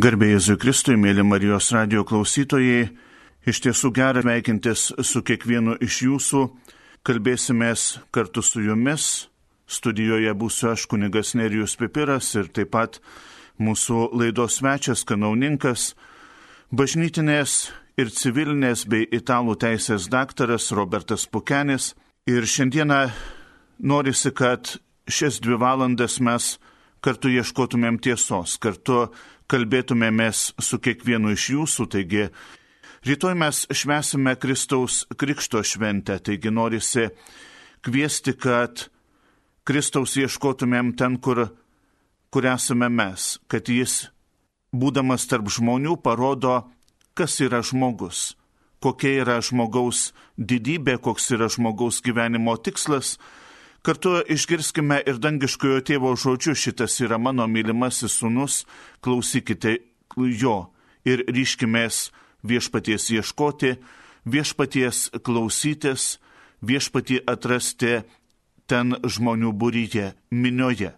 Garbėjai Jėzui Kristui, mėly Marijos radio klausytojai, iš tiesų gera veikintis su kiekvienu iš jūsų. Kalbėsimės kartu su jumis. Studijoje būsiu aš kunigas Nerijus Pipiras ir taip pat mūsų laidos svečias, kanauninkas, bažnytinės ir civilinės bei italų teisės daktaras Robertas Pukenis. Ir šiandieną norisi, kad šias dvi valandas mes kartu ieškotumėm tiesos, kartu kalbėtumėmės su kiekvienu iš jūsų. Taigi, rytoj mes švesime Kristaus Krikšto šventę, taigi norisi kviesti, kad Kristaus ieškotumėm ten, kur, kur esame mes, kad jis, būdamas tarp žmonių, parodo, kas yra žmogus, kokia yra žmogaus didybė, koks yra žmogaus gyvenimo tikslas, Kartu išgirskime ir dangiškojo tėvo žodžiu, šitas yra mano mylimasis sunus, klausykite jo ir ryškimės viešpaties ieškoti, viešpaties klausytis, viešpatį atrasti ten žmonių būryje, minioje,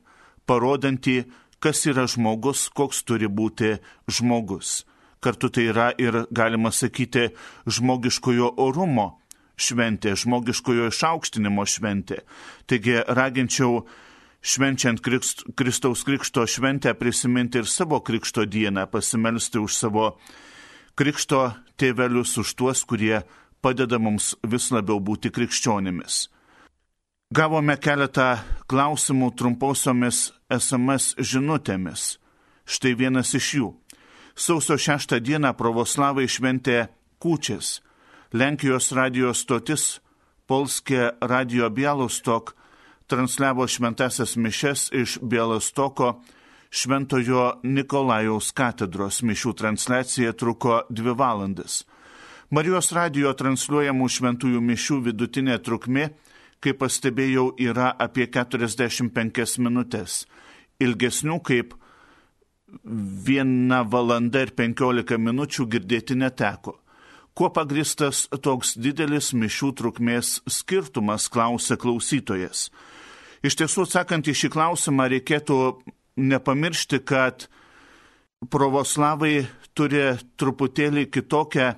parodantį, kas yra žmogus, koks turi būti žmogus. Kartu tai yra ir, galima sakyti, žmogiškojo orumo šventė, žmogiškojo išaukštinimo šventė. Taigi raginčiau švenčiant Krist, Kristaus Krikšto šventę prisiminti ir savo Krikšto dieną, pasimelsti už savo Krikšto tėvelius, už tuos, kurie padeda mums vis labiau būti krikščionimis. Gavome keletą klausimų trumposiomis SMS žinutėmis. Štai vienas iš jų. Sausio šeštą dieną pravoslavai šventė kūčias Lenkijos radijos stotis Polskė radio Bialostok transliavo šventasias mišes iš Bialostoko Šventojo Nikolajaus katedros mišių transliacija truko dvi valandas. Marijos radio transliuojamų šventųjų mišių vidutinė trukmė, kaip pastebėjau, yra apie 45 minutės. Ilgesnių kaip 1 valanda ir 15 minučių girdėti neteko. Kuo pagristas toks didelis mišių trukmės skirtumas, klausia klausytojas. Iš tiesų, atsakant į šį klausimą, reikėtų nepamiršti, kad pravoslavai turi truputėlį kitokią,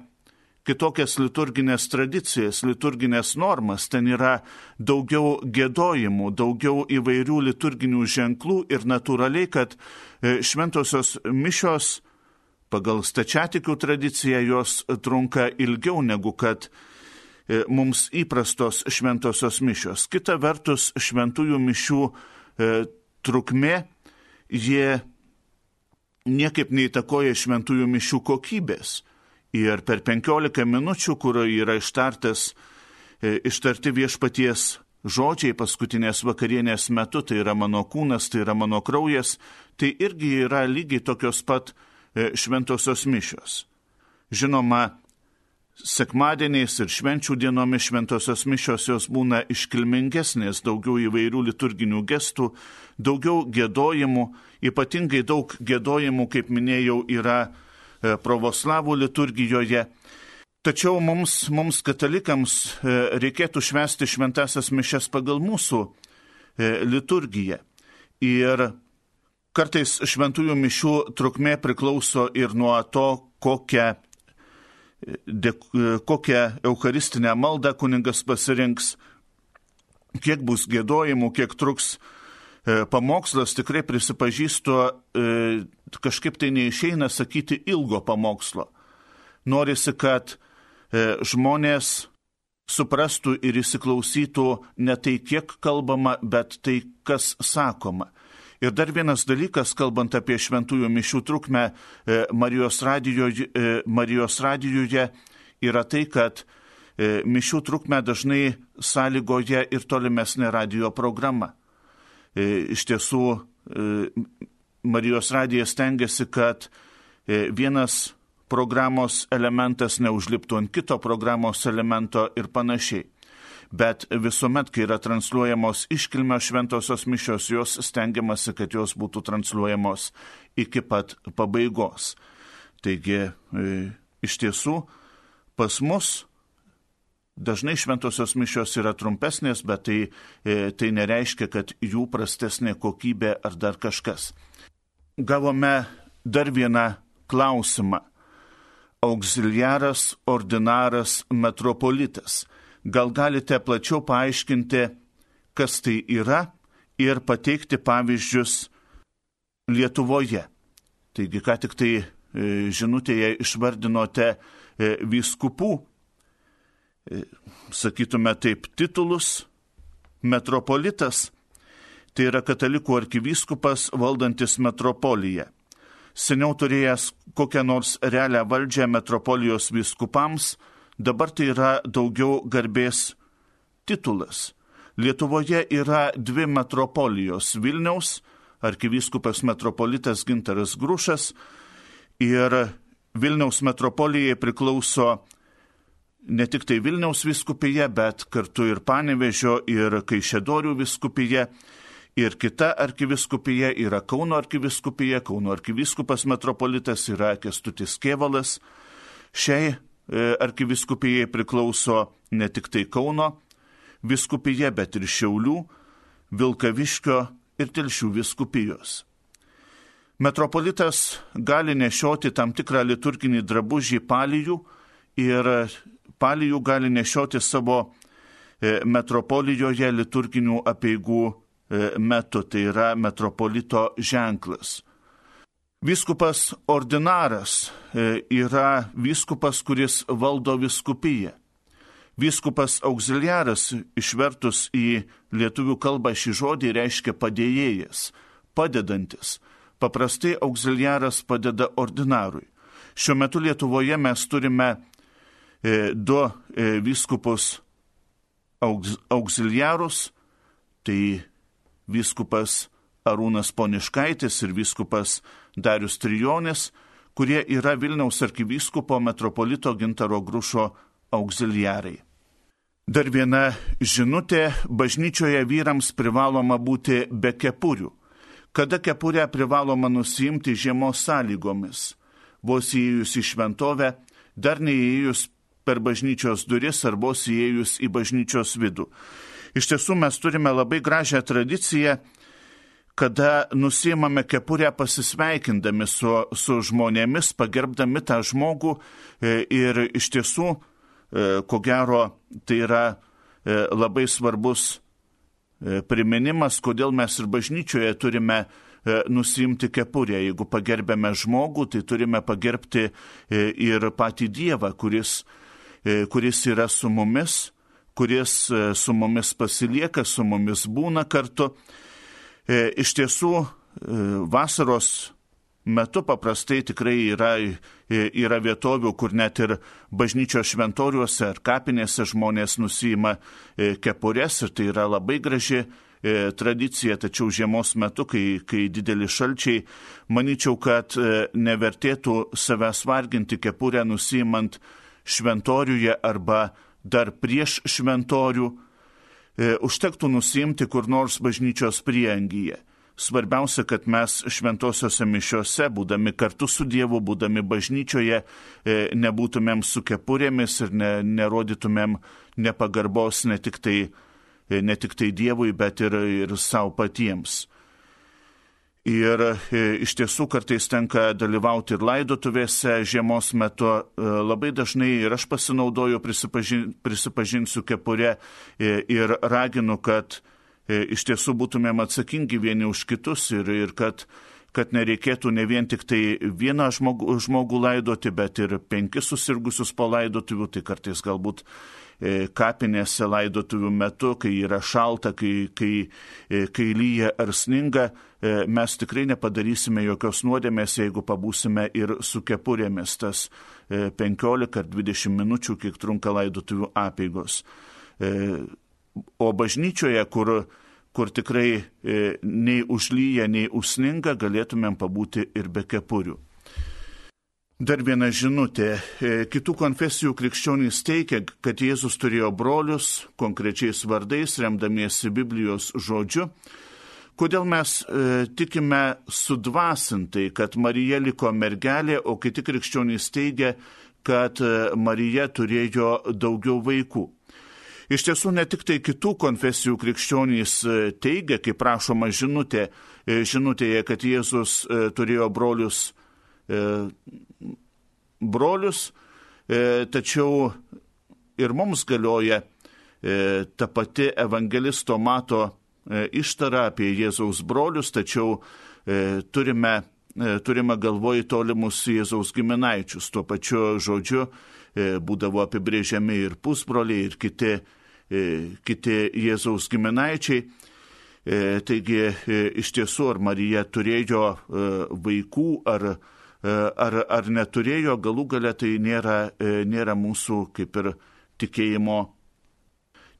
kitokias liturginės tradicijas, liturginės normas. Ten yra daugiau gėdojimų, daugiau įvairių liturginių ženklų ir natūraliai, kad e, šventosios mišios Pagal stačiatikių tradiciją jos trunka ilgiau negu kad e, mums įprastos šventosios mišios. Kita vertus, šventųjų mišių e, trukmė, jie niekaip neįtakoja šventųjų mišių kokybės. Ir per 15 minučių, kur yra ištartas, e, ištarti viešpaties žodžiai paskutinės vakarienės metu, tai yra mano kūnas, tai yra mano kraujas, tai irgi yra lygiai tokios pat šventosios mišios. Žinoma, sekmadieniais ir švenčių dienomis šventosios mišios jos būna iškilmingesnės, daugiau įvairių liturginių gestų, daugiau gėdojimų, ypatingai daug gėdojimų, kaip minėjau, yra e, pravoslavų liturgijoje. Tačiau mums, mums katalikams e, reikėtų švęsti šventasias mišes pagal mūsų liturgiją. Ir Kartais šventųjų mišių trukmė priklauso ir nuo to, kokią, de, kokią eucharistinę maldą kuningas pasirinks, kiek bus gėdojimų, kiek truks e, pamokslas. Tikrai prisipažįstu, e, kažkaip tai neišeina sakyti ilgo pamokslo. Norisi, kad e, žmonės suprastų ir įsiklausytų ne tai, kiek kalbama, bet tai, kas sakoma. Ir dar vienas dalykas, kalbant apie šventųjų mišių trukmę e, Marijos, radijoje, Marijos radijoje, yra tai, kad e, mišių trukmę dažnai sąlygoja ir tolimesnė radio programa. E, iš tiesų, Marijos radijas tengiasi, kad vienas programos elementas neužliptų ant kito programos elemento ir panašiai bet visuomet, kai yra transliuojamos iškilmios šventosios mišios, jos stengiamasi, kad jos būtų transliuojamos iki pat pabaigos. Taigi, e, iš tiesų, pas mus dažnai šventosios mišios yra trumpesnės, bet tai, e, tai nereiškia, kad jų prastesnė kokybė ar dar kažkas. Gavome dar vieną klausimą. Auxiliaras, ordinaras, metropolitas. Gal galite plačiau paaiškinti, kas tai yra ir pateikti pavyzdžius Lietuvoje. Taigi, ką tik tai e, žinutėje išvardinote e, vyskupų, e, sakytume taip, titulus, metropolitas, tai yra katalikų arkivyskupas valdantis metropoliją. Seniau turėjęs kokią nors realią valdžią metropolijos vyskupams, dabar tai yra daugiau garbės titulas. Lietuvoje yra dvi metropolijos - Vilniaus, arkivyskupas metropolitas Gintaras Grušas ir Vilniaus metropolijai priklauso ne tik tai Vilniaus viskupija, bet kartu ir Panevežio ir Kaišėdorių viskupija. Ir kita arkiviskupija yra Kauno arkiviskupija, Kauno arkivyskupas metropolitas yra Kestutis Kievalas. Šiai arkiviskupijai priklauso ne tik tai Kauno, viskupija, bet ir Šiaulių, Vilkaviškio ir Telšių viskupijos. Metropolitas gali nešioti tam tikrą liturginį drabužį palijų ir palijų gali nešioti savo e, metropolijoje liturginių apieigų e, metu, tai yra metropolito ženklas. Vyskupas ordinaras e, yra vyskupas, kuris valdo viskupiją. Vyskupas auxiliaras išvertus į lietuvių kalbą šį žodį reiškia padėjėjas, padedantis. Paprastai auxiliaras padeda ordinarui. Šiuo metu Lietuvoje mes turime e, du e, vyskupus aux, auxiliarus, tai vyskupas Arūnas Poniškaitis ir vyskupas Darius Trijonis, kurie yra Vilniaus arkivyskupo metropolito Gintaro Grušo auxiliarai. Dar viena žinutė - bažnyčioje vyrams privaloma būti be kepurių. Kada kepurę privaloma nusimti žiemos sąlygomis? Vos įėjus į šventovę, dar neįėjus per bažnyčios duris ar vos įėjus į bažnyčios vidų. Iš tiesų mes turime labai gražią tradiciją, kada nusimame kepurę pasisveikindami su, su žmonėmis, pagerbdami tą žmogų e, ir iš tiesų E, ko gero tai yra e, labai svarbus priminimas, kodėl mes ir bažnyčioje turime nusimti kepurę. Jeigu pagerbėme žmogų, tai turime pagerbti ir patį Dievą, kuris, kuris yra su mumis, kuris su mumis pasilieka, su mumis būna kartu. Iš tiesų, vasaros metu paprastai tikrai yra, yra vietovių, kur net ir bažnyčios šventoriuose ar kapinėse žmonės nusima e, kepurės ir tai yra labai graži e, tradicija, tačiau žiemos metu, kai, kai dideli šalčiai, manyčiau, kad e, nevertėtų savęs varginti kepurę nusimant šventoriuje arba dar prieš šventorių, užtektų nusimti kur nors bažnyčios priengyje. Svarbiausia, kad mes šventosiuose mišiuose, būdami kartu su Dievu, būdami bažnyčioje, e, nebūtumėm su kepurėmis ir ne, nerodytumėm nepagarbos ne tik tai, e, ne tik tai Dievui, bet ir, ir savo patiems. Ir e, iš tiesų kartais tenka dalyvauti ir laidotuvėse žiemos metu. Labai dažnai ir aš pasinaudoju, prisipažin, prisipažinsiu kepurę ir raginu, kad E, iš tiesų būtumėm atsakingi vieni už kitus ir, ir kad, kad nereikėtų ne vien tik tai vieną žmogų, žmogų laidoti, bet ir penkis susirgusius po laidotuvių, tai kartais galbūt e, kapinėse laidotuvių metu, kai yra šalta, kai, kai, e, kai lyja ar sninga, mes tikrai nepadarysime jokios nuodėmės, jeigu pabūsime ir su kepurėmis tas 15 ar 20 minučių, kiek trunka laidotuvių apėgos. O bažnyčioje, kur, kur tikrai e, nei užlyja, nei užsninga, galėtumėm pabūti ir be kepurių. Dar viena žinutė. E, kitų konfesijų krikščionys teikia, kad Jėzus turėjo brolius konkrečiais vardais, remdamiesi Biblijos žodžiu. Kodėl mes e, tikime sudvasintai, kad Marija liko mergelė, o kiti krikščionys teigia, kad e, Marija turėjo daugiau vaikų. Iš tiesų ne tik tai kitų konfesijų krikščionys e, teigia, kaip prašoma žinutė, žinutėje, kad Jėzus turėjo brolius brolius, tačiau ir mums galioja ta pati evangelisto mato ištara apie Jėzaus brolius, tačiau turime, turime galvoj tolimus Jėzaus giminaičius. Tuo pačiu žodžiu būdavo apibrėžiami ir pusbroliai, ir kiti, kiti Jėzaus giminaičiai. E, taigi e, iš tiesų, ar Marija turėjo e, vaikų, ar, ar, ar neturėjo, galų gale tai nėra, nėra mūsų kaip ir tikėjimo,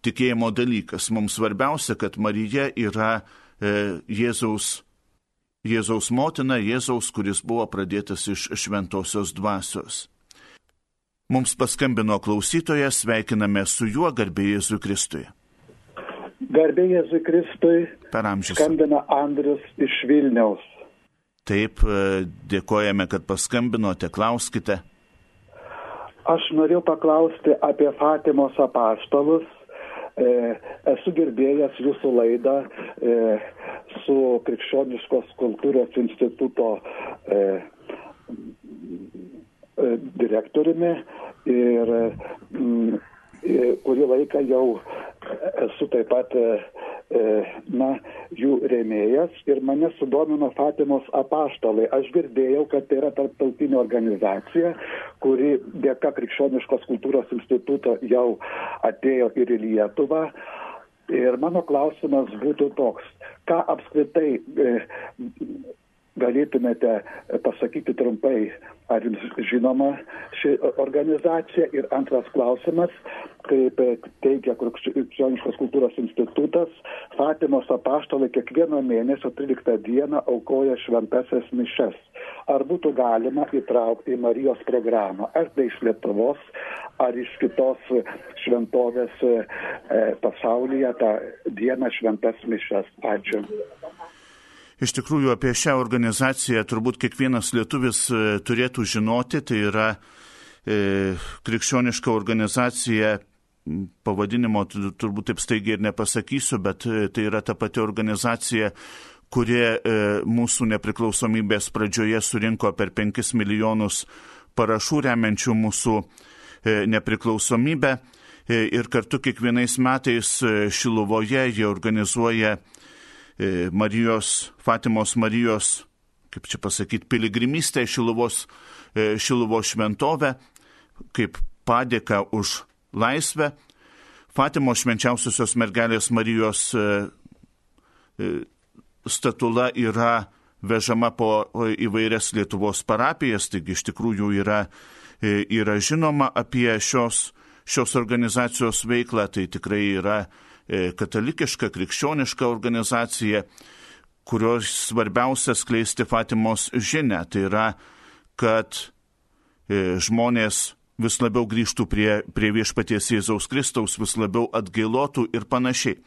tikėjimo dalykas. Mums svarbiausia, kad Marija yra Jėzaus, Jėzaus motina, Jėzaus, kuris buvo pradėtas iš šventosios dvasios. Mums paskambino klausytojas, sveikiname su juo garbė Jėzui Kristui. Garbė Jėzui Kristui. Per amžius. Skambina Andrius iš Vilniaus. Taip, e, dėkojame, kad paskambinote, klauskite. Aš norėjau paklausti apie Fatimos apaštalus. E, esu girdėjęs jūsų laidą e, su Krikščioniškos kultūros instituto e, e, direktoriumi ir mm, kurį laiką jau esu taip pat e, e, na, jų rėmėjas ir mane sudomino Fatimos apaštalai. Aš girdėjau, kad tai yra tarptautinė organizacija, kuri dėka Krikščioniškos kultūros instituto jau atėjo ir į Lietuvą. Ir mano klausimas būtų toks, ką apskritai e, galėtumėte pasakyti trumpai, ar jums žinoma ši organizacija? Ir antras klausimas, kaip teigia Krikščioniškos kultūros institutas, Fatimos apaštalai kiekvieno mėnesio 13 dieną aukoja šventasias mišes. Ar būtų galima įtraukti į Marijos programą, ar tai iš Lietuvos, ar iš kitos šventovės e, pasaulyje tą dieną šventas mišes. Ačiū. Iš tikrųjų, apie šią organizaciją turbūt kiekvienas lietuvis e, turėtų žinoti. Tai yra e, krikščioniška organizacija, pavadinimo turbūt taip staigiai ir nepasakysiu, bet e, tai yra ta pati organizacija, kurie e, mūsų nepriklausomybės pradžioje surinko per 5 milijonus parašų remiančių mūsų e, nepriklausomybę. E, ir kartu kiekvienais metais e, Šiluvoje jie organizuoja E, Marijos, Fatimos Marijos, kaip čia pasakyti, piligrimystę Šiluvos, e, Šiluvos šventovę, kaip padėka už laisvę. Fatimos švenčiausiosios mergelės Marijos e, statula yra vežama po įvairias Lietuvos parapijas, taigi iš tikrųjų yra, yra žinoma apie šios, šios organizacijos veiklą, tai tikrai yra E, katalikiška, krikščioniška organizacija, kurios svarbiausia skleisti Fatimos žinę. Tai yra, kad e, žmonės vis labiau grįžtų prie, prie viešpaties Jėzaus Kristaus, vis labiau atgailotų ir panašiai.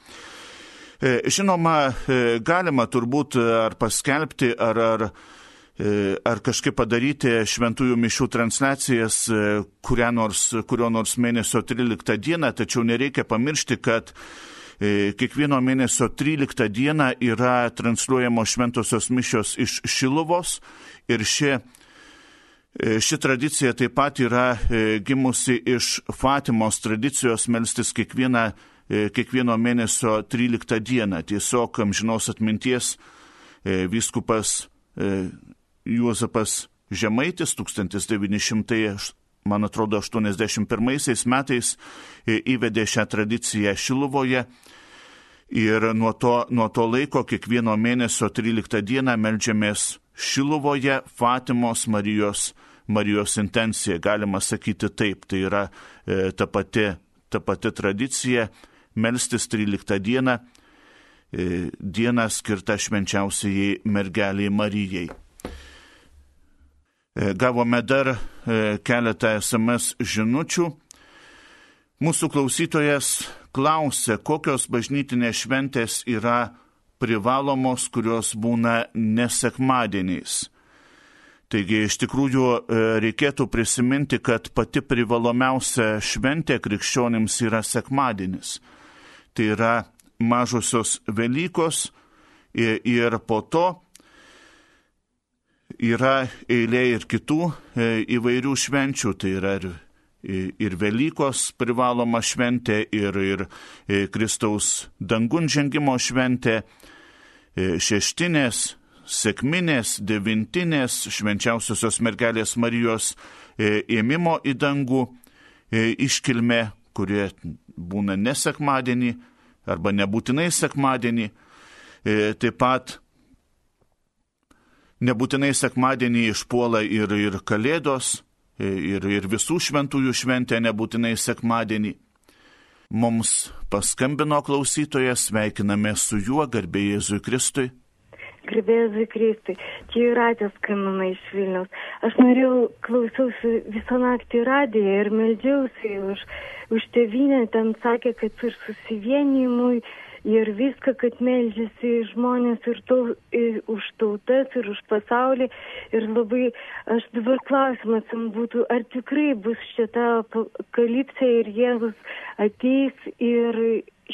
E, žinoma, galima turbūt ar paskelbti, ar, ar ar kažkaip padaryti šventųjų mišių transliacijas nors, kurio nors mėnesio 13 dieną, tačiau nereikia pamiršti, kad E, kiekvieno mėnesio 13 dieną yra transliuojamos šventosios mišios iš Šiluvos ir ši, e, ši tradicija taip pat yra e, gimusi iš Fatimos tradicijos melstis kiekvieną, kiekvieno mėnesio 13 dieną. Tiesiog amžinos atminties vyskupas Juozapas Žemaitis 1900 man atrodo, 81 metais įvedė šią tradiciją Šiluvoje. Ir nuo to, nuo to laiko kiekvieno mėnesio 13 dieną melžiamės Šiluvoje Fatimos Marijos, Marijos intencija. Galima sakyti taip, tai yra e, ta, pati, ta pati tradicija melstis 13 dieną, e, diena skirta švenčiausiai mergeliai Marijai. E, gavome dar e, keletą SMS žinučių. Mūsų klausytojas klausė, kokios bažnytinės šventės yra privalomos, kurios būna nesekmadieniais. Taigi iš tikrųjų e, reikėtų prisiminti, kad pati privalomiausia šventė krikščionims yra sekmadienis. Tai yra mažosios Velykos ir po to yra eilė ir kitų įvairių švenčių, tai yra ir, ir Velykos privaloma šventė, ir, ir Kristaus dangun žengimo šventė, šeštinės, sėkminės, devintinės, švenčiausiosios mergelės Marijos ėmimo į dangų iškilmė, kurie būna nesekmadienį arba nebūtinai sekmadienį. Taip pat nebūtinai sekmadienį išpuola ir, ir Kalėdos, ir, ir visų šventųjų šventė nebūtinai sekmadienį. Mums paskambino klausytojas, sveikiname su juo, garbė Jėzui Kristui. Garbė Jėzui Kristui. Čia jūratės skambina iš Vilnius. Aš norėjau, klausiausi visą naktį radiją ir meldžiausi už, už tevinę. Ten sakė, kad ir susivienimui ir viską, kad melžiasi žmonės ir, to, ir už tautas, ir už pasaulį. Ir labai, aš dabar klausimas būtų, ar tikrai bus šita apokalipsė ir Jėzus ateis ir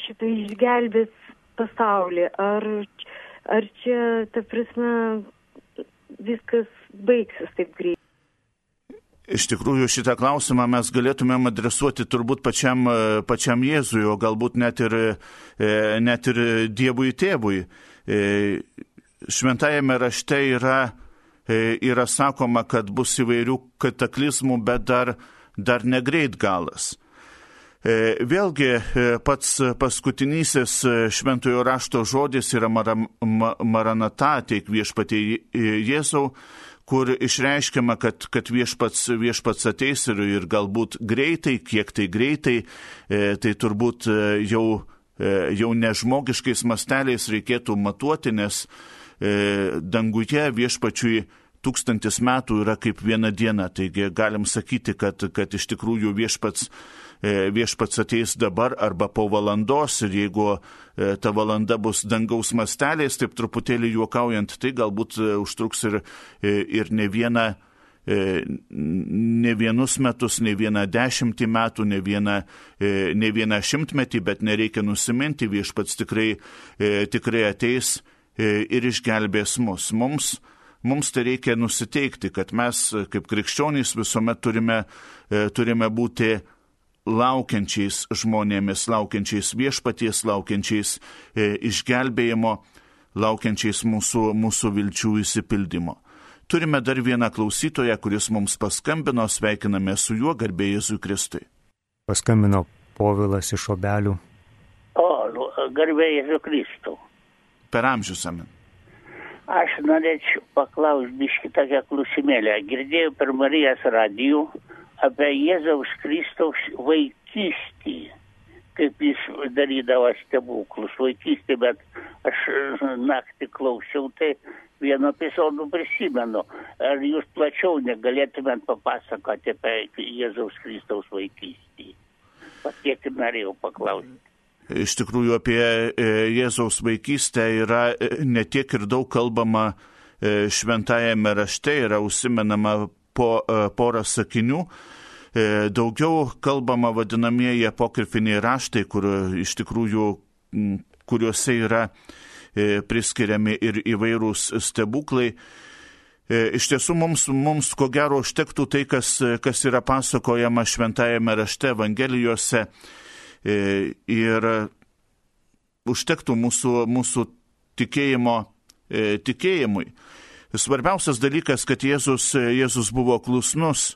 šitą išgelbės pasaulį. Ar, ar čia, ta prasme, viskas baigsis taip greitai? Iš tikrųjų šitą klausimą mes galėtumėm adresuoti turbūt pačiam, e, pačiam Jėzui, o galbūt net ir, e, net ir Dievui tėvui. E, šventajame rašte yra, yra sakoma, kad bus įvairių kataklizmų, bet dar, dar negreit galas. Vėlgi pats paskutinysis šventojo rašto žodis yra maranata, teik viešpatie Jėzau, kur išreiškiama, kad, kad viešpats, viešpats ateis ir, ir galbūt greitai, kiek tai greitai, e, tai turbūt e, jau, e, jau nežmogiškais masteliais reikėtų matuoti, nes danguje viešpačiui tūkstantis metų yra kaip viena diena. Taigi galim sakyti, kad, kad iš tikrųjų viešpats viešpats ateis dabar arba po valandos ir jeigu e, ta valanda bus dangaus masteliais, taip truputėlį juokaujant, tai galbūt e, užtruks ir, ir ne vieną ne vienus metus, ne vieną dešimtį metų, ne vieną, ne vieną šimtmetį, bet nereikia nusiminti, viešpats tikrai, tikrai ateis ir išgelbės mus. Mums, mums tai reikia nusiteikti, kad mes kaip krikščionys visuomet turime, turime būti laukiančiais žmonėmis, laukiančiais viešpaties, laukiančiais e, išgelbėjimo, laukiančiais mūsų, mūsų vilčių įsipildymo. Turime dar vieną klausytoją, kuris mums paskambino, sveikiname su juo, garbė Jėzui Kristui. Paskambino Povilas iš obelių. O, nu, garbė Jėzui Kristau. Per amžius amen. Aš norėčiau paklausti biškitą klausimėlę. Girdėjau per Marijos radijų, apie Jėzaus Kristaus vaikystį, kaip jis darydavo stebuklus vaikystį, bet aš naktį klausiau, tai vieno epizodų prisimenu. Ar jūs plačiau negalėtumėt papasakoti apie Jėzaus Kristaus vaikystį? Patiek norėjau paklausti. Iš tikrųjų apie e, Jėzaus vaikystę yra e, ne tiek ir daug kalbama e, šventajame rašte, yra užsimenama po porą sakinių, E, daugiau kalbama vadinamieji apokrifiniai raštai, kur iš tikrųjų, kuriuose yra e, priskiriami ir įvairūs stebuklai. E, iš tiesų mums, mums ko gero užtektų tai, kas, kas yra pasakojama šventajame rašte Evangelijose ir užtektų mūsų, mūsų tikėjimo, tikėjimui. Svarbiausias dalykas, kad Jėzus, Jėzus buvo klusnus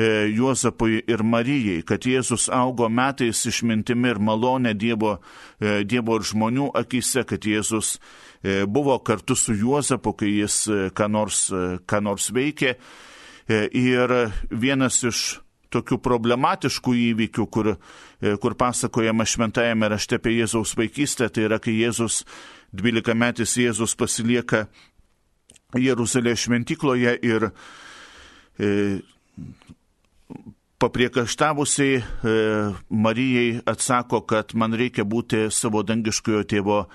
E, Juozapui ir Marijai, kad Jėzus augo metais išmintimi ir malonė Dievo, e, Dievo ir žmonių akise, kad Jėzus e, buvo kartu su Juozapu, kai jis ką nors, ką nors veikė. Ir vienas iš tokių problematiškų įvykių, kur, kur pasakojama šventajame rašte apie Jėzaus vaikystę, tai yra, kai Jėzus, 12 metais Jėzus pasilieka Jeruzalės šventykloje ir papriekaštavusiai e, Marijai atsako, kad man reikia būti savo dangiškojo tėvo e,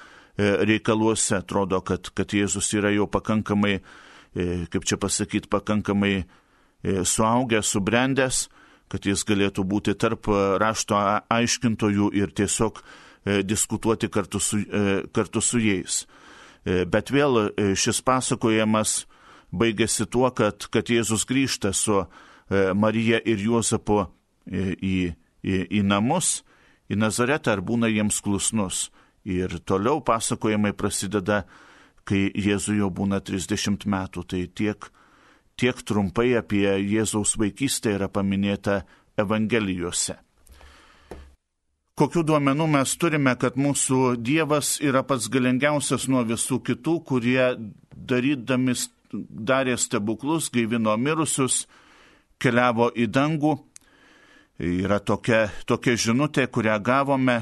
reikaluose. Atrodo, kad, kad Jėzus yra jau pakankamai, e, kaip čia pasakyti, pakankamai e, suaugęs, subrendęs, kad jis galėtų būti tarp rašto aiškintojų ir tiesiog e, diskutuoti kartu su, e, kartu su jais. E, bet vėl e, šis pasakojimas baigėsi tuo, kad, kad Jėzus grįžta su e, Marija ir Juozapu į, į, į namus, į Nazaretą ar būna jiems klusnus. Ir toliau pasakojimai prasideda, kai Jėzui jau būna 30 metų. Tai tiek, tiek trumpai apie Jėzaus vaikystę yra paminėta Evangelijose. Kokių duomenų mes turime, kad mūsų Dievas yra pats galingiausias nuo visų kitų, kurie darydami darė stebuklus, gaivino mirusius, keliavo į dangų. Yra tokia, tokia žinutė, kurią gavome.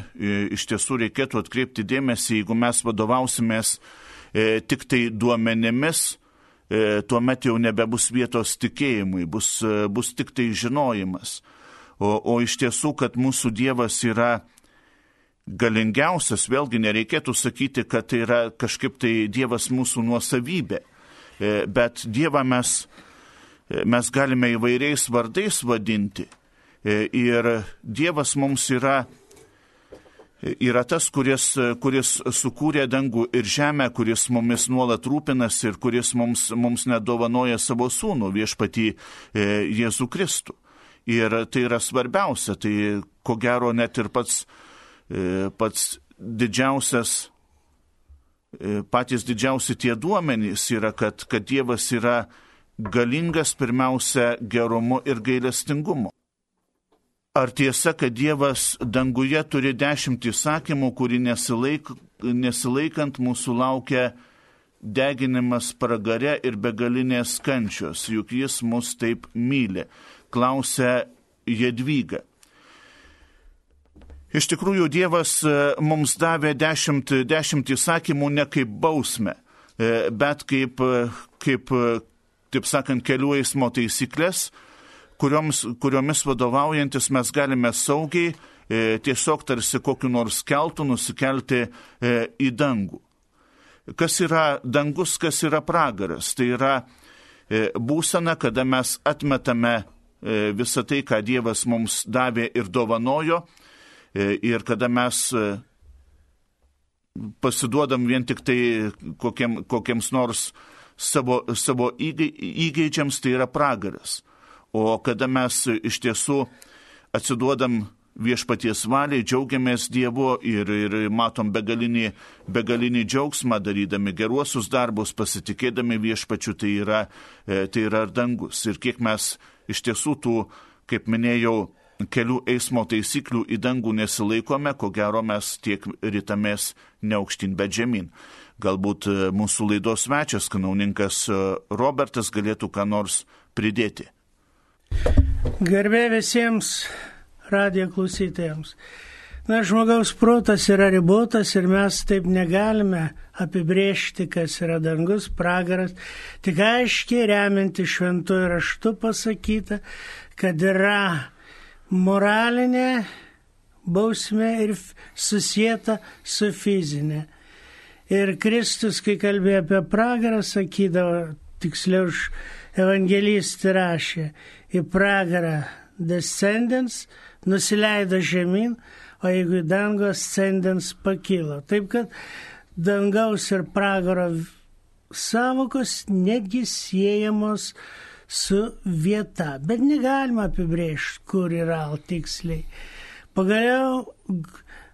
Iš tiesų reikėtų atkreipti dėmesį, jeigu mes vadovausimės e, tik tai duomenimis, e, tuomet jau nebebus vietos tikėjimui, bus, e, bus tik tai žinojimas o, o iš tiesų, kad mūsų Dievas yra galingiausias, vėlgi nereikėtų sakyti, kad tai yra kažkaip tai Dievas mūsų nuosavybė, e, bet Dievą mes, e, mes galime įvairiais vardais vadinti. E, ir Dievas mums yra, yra tas, kuris, kuris sukūrė dangų ir žemę, kuris mumis nuolat rūpinasi ir kuris mums, mums nedovanoja savo sūnų viešpatį Jėzų Kristų. Ir tai yra svarbiausia, tai ko gero net ir pats, e, pats didžiausias, e, patys didžiausi tie duomenys yra, kad, kad Dievas yra galingas pirmiausia gerumu ir gailestingumu. Ar tiesa, kad Dievas danguje turi dešimt įsakymų, kurį nesilaik, nesilaikant mūsų laukia deginimas pragare ir begalinės kančios, juk jis mus taip myli klausia Jedvyga. Iš tikrųjų, Dievas e, mums davė dešimt, dešimt įsakymų ne kaip bausmę, e, bet kaip, e, kaip, taip sakant, kelių eismo taisyklės, kurioms, kuriomis vadovaujantis mes galime saugiai tiesiog tarsi kokiu nors keltų nusikelti į dangų. Kas yra dangus, kas yra pragaras? Tai yra būsena, kada mes atmetame visą tai, ką Dievas mums davė ir dovanojo. E, ir kada mes e, pasiduodam vien tik tai kokiem, kokiems nors savo, savo įgeidžiams, tai yra pragaras. O kada mes iš tiesų atsiduodam viešpaties valiai, džiaugiamės Dievu ir, ir matom begalinį, begalinį džiaugsmą, darydami geruosius darbus, pasitikėdami viešpačiu, tai yra, tai yra ir dangus. Ir kiek mes iš tiesų tų, kaip minėjau, kelių eismo taisyklių į dangų nesilaikome, ko gero mes tiek rytamės ne aukštyn, bet žemyn. Galbūt e, mūsų laidos svečias, kanauninkas e, Robertas, galėtų ką nors pridėti. Garbė visiems radijo klausytojams. Na, žmogaus protas yra ribotas ir mes taip negalime apibriežti, kas yra dangus, pragaras, tik aiškiai remianti šventuoju raštu pasakyta, kad yra moralinė bausmė ir susijęta su fizinė. Ir Kristus, kai kalbėjo apie pragarą, sakydavo, tiksliau už evangelistį rašė, į pragarą descendants nusileido žemyn, o jeigu į dangų ascendens pakilo. Taip kad dangaus ir pragaro savokos netgi siejamos su vieta, bet negalima apibrėžti, kur yra tiksliai. Pagaliau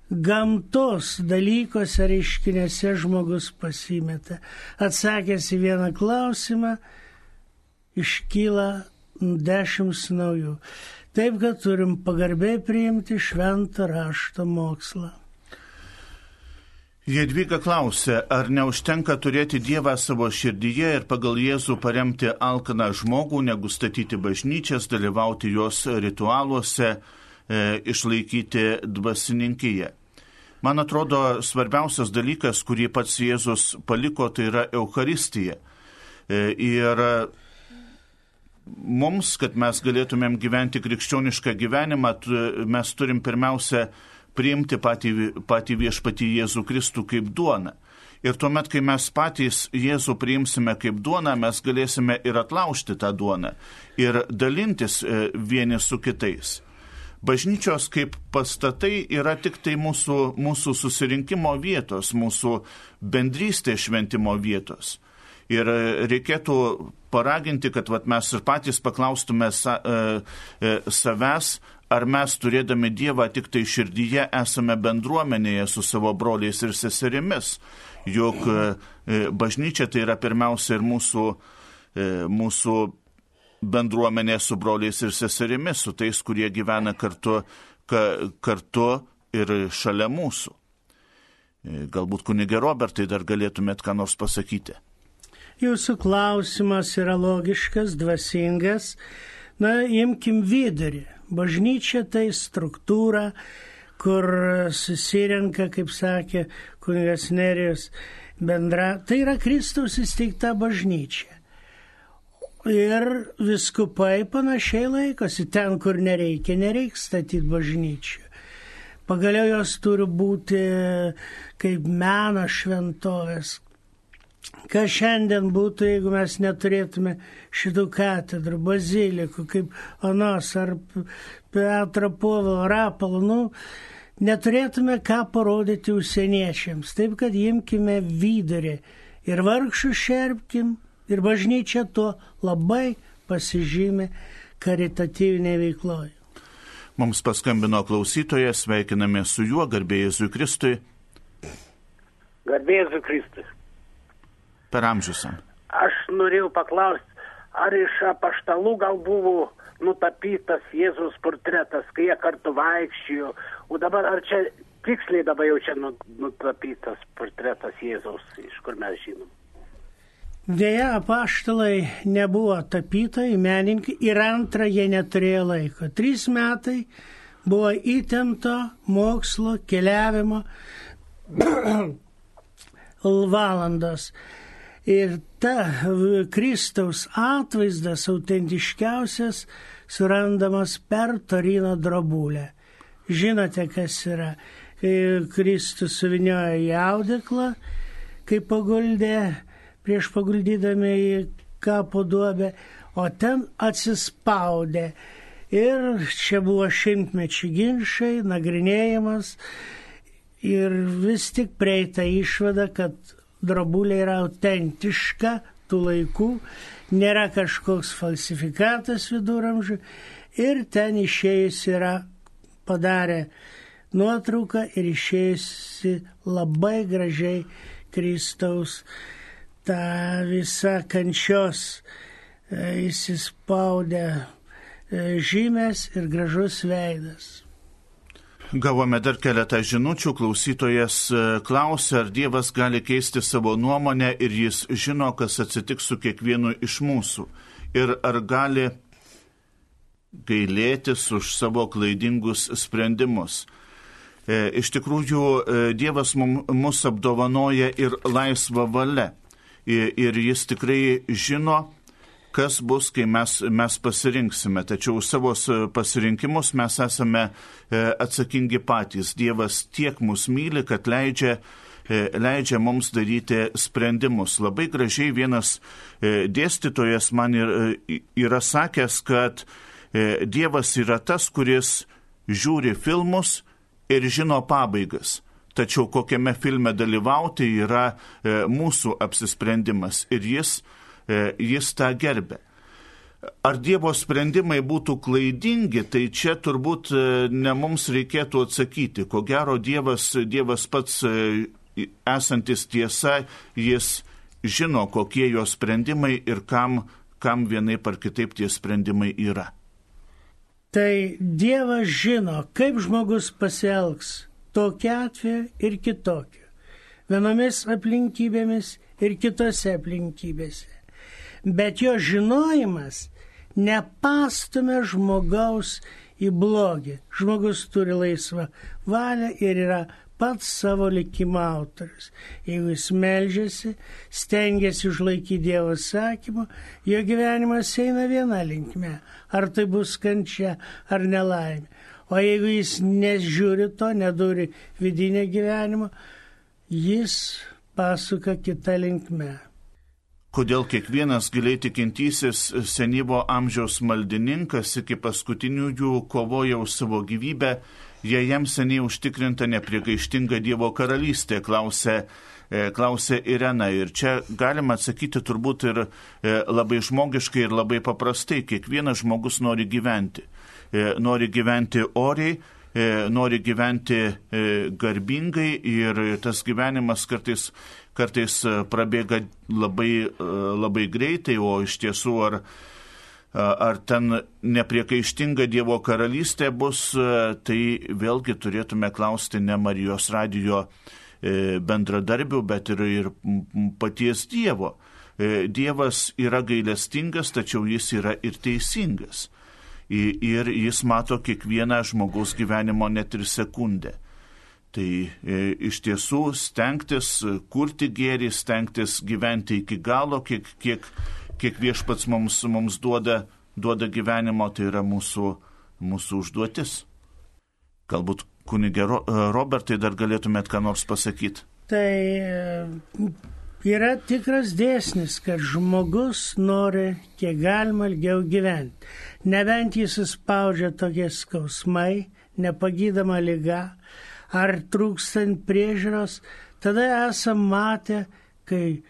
gamtos dalykose reiškinėse žmogus pasimeta. Atsakęs į vieną klausimą, iškyla dešimt naujų. Taip, kad turim pagarbiai priimti šventą raštą mokslą. Jedviga klausė, ar neužtenka turėti Dievą savo širdyje ir pagal Jėzų paremti alkaną žmogų, negu statyti bažnyčias, dalyvauti jos ritualuose, e, išlaikyti dvasininkiją. Man atrodo, svarbiausias dalykas, kurį pats Jėzus paliko, tai yra Euharistija. E, ir mums, kad mes galėtumėm gyventi krikščionišką gyvenimą, mes turim pirmiausia priimti patį, patį viešpatį Jėzų Kristų kaip duoną. Ir tuomet, kai mes patys Jėzų priimsime kaip duoną, mes galėsime ir atlaužti tą duoną ir dalintis e, vieni su kitais. Bažnyčios kaip pastatai yra tik tai mūsų, mūsų susirinkimo vietos, mūsų bendrystės šventimo vietos. Ir reikėtų paraginti, kad vat, mes ir patys paklaustume sa, e, e, savęs, ar mes turėdami Dievą tik tai širdyje esame bendruomenėje su savo broliais ir seserimis. Juk e, e bažnyčia tai yra pirmiausia ir mūsų, e, mūsų bendruomenė su broliais ir seserimis, su tais, kurie gyvena kartu, ka, kartu ir šalia mūsų. E, galbūt kunigė Robertai dar galėtumėt ką nors pasakyti. Jūsų klausimas yra logiškas, dvasingas. Na, imkim vidurį. Bažnyčia tai struktūra, kur susirenka, kaip sakė kunigas Nerijus, bendra. Tai yra Kristaus įsteigta bažnyčia. Ir viskupai panašiai laikosi ten, kur nereikia, nereikia statyti bažnyčių. Pagaliau jos turi būti kaip meno šventovės, Kas šiandien būtų, jeigu mes neturėtume šitų katedrų, bazilikų, kaip Anos ar Petro Povilo, Rapalo, nu, neturėtume ką parodyti užsieniečiams. Taip, kad imkime vidurį ir vargšų šerpkim, ir bažnyčia tuo labai pasižymė karitatyvinėje veikloje. Mums paskambino klausytojas, sveikiname su juo, garbėjai Jėzui Kristui. Garbėjai Jėzui Kristui per amžius. Aš norėjau paklausti, ar iš apaštalų gal buvo nutapytas Jėzus portretas, kai jie kartu vaikščiojo, o dabar ar čia tiksliai dabar jau čia nu, nutapytas portretas Jėzaus, iš kur mes žinom. Deja, apaštalai nebuvo tapytojai, menininkai ir antrą jie neturėjo laiko. Trys metai buvo įtempto mokslo, keliavimo valandos. Ir ta Kristaus atvaizdas autentiškiausias surandamas per Torino drobulę. Žinote, kas yra. Kristus suviniojo į audeklą, kai paguldė, prieš paguldydami į kapo duobę, o ten atsispaudė. Ir čia buvo šimtmečių ginčiai, nagrinėjimas ir vis tik prieita išvada, kad drobulė yra autentiška tų laikų, nėra kažkoks falsifikatas viduramžių ir ten išėjus yra padarę nuotrauką ir išėjusi labai gražiai Kristaus tą visą kančios e, įsispaudę e, žymės ir gražus veidas. Gavome dar keletą žinučių, klausytojas e, klausė, ar Dievas gali keisti savo nuomonę ir jis žino, kas atsitiks su kiekvienu iš mūsų. Ir ar gali gailėtis už savo klaidingus sprendimus. E, iš tikrųjų, e, Dievas mus apdovanoja ir laisvą valią. Ir jis tikrai žino, kas bus, kai mes, mes pasirinksime. Tačiau savo pasirinkimus mes esame e, atsakingi patys. Dievas tiek mus myli, kad leidžia, e, leidžia mums daryti sprendimus. Labai gražiai vienas e, dėstytojas man yra sakęs, kad Dievas yra tas, kuris žiūri filmus ir žino pabaigas. Tačiau kokiame filme dalyvauti yra mūsų apsisprendimas. Ir jis jis tą gerbė. Ar Dievo sprendimai būtų klaidingi, tai čia turbūt e, ne mums reikėtų atsakyti. Ko gero Dievas, Dievas pats e, esantis tiesa, jis žino, kokie jo sprendimai ir kam, kam vienaip ar kitaip tie sprendimai yra. Tai Dievas žino, kaip žmogus pasielgs tokia atveju ir kitokiu. Vienomis aplinkybėmis ir kitose aplinkybėse bet jo žinojimas nepastumia žmogaus į blogį. Žmogus turi laisvą valią ir yra pats savo likimo autorius. Jeigu jis melžiasi, stengiasi užlaikyti Dievo sakymą, jo gyvenimas eina viena linkme. Ar tai bus kančia ar nelaimė. O jeigu jis nežiūri to, neduri vidinio gyvenimo, jis pasuka kitą linkmę kodėl kiekvienas giliai tikintysis senyvo amžiaus maldininkas iki paskutinių jų kovoja už savo gyvybę, jei jam seniai užtikrinta nepriekaištinga Dievo karalystė, klausė klausė Irena. Ir čia galima atsakyti turbūt ir labai žmogiškai, ir labai paprastai. Kiekvienas žmogus nori gyventi. Nori gyventi oriai, nori gyventi garbingai ir tas gyvenimas kartais, kartais prabėga labai, labai greitai, o iš tiesų ar ar ten nepriekaištinga Dievo karalystė bus, tai vėlgi turėtume klausti ne Marijos radijo e, bendradarbių, bet ir, ir paties Dievo. E, Dievas yra gailestingas, tačiau jis yra ir teisingas. Ir jis mato kiekvieną žmogaus gyvenimo net ir sekundę. Tai e, iš tiesų stengtis kurti gėrį, stengtis gyventi iki galo, kiek, kiek kiek viešpats mums, mums duoda, duoda gyvenimo, tai yra mūsų, mūsų užduotis. Galbūt kunigė Robertai dar galėtumėt ką nors pasakyti. Tai e, yra tikras dėsnis, kad žmogus nori kiek galima ilgiau gyventi. Nebent jis įspaudžia tokie skausmai, nepagydama lyga ar trūkstant priežiūros, tada esam matę, kai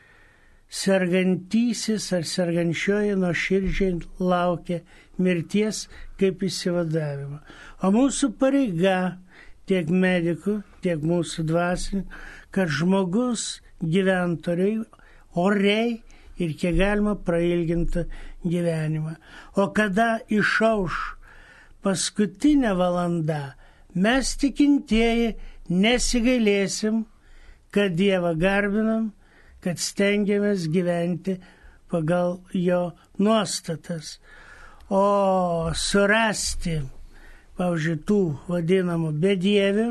sergantysis ar sergančioji nuo širdžiai laukia mirties kaip įsivadavimo. O mūsų pareiga tiek medikų, tiek mūsų dvasininkų, kad žmogus gyventoriai oriai ir kiek galima prailgintų gyvenimą. O kada išauš paskutinė valanda, mes tikintieji nesigailėsim, kad Dievą garbinam kad stengiamės gyventi pagal jo nuostatas. O surasti, pavyzdžiui, tų vadinamų bedievių,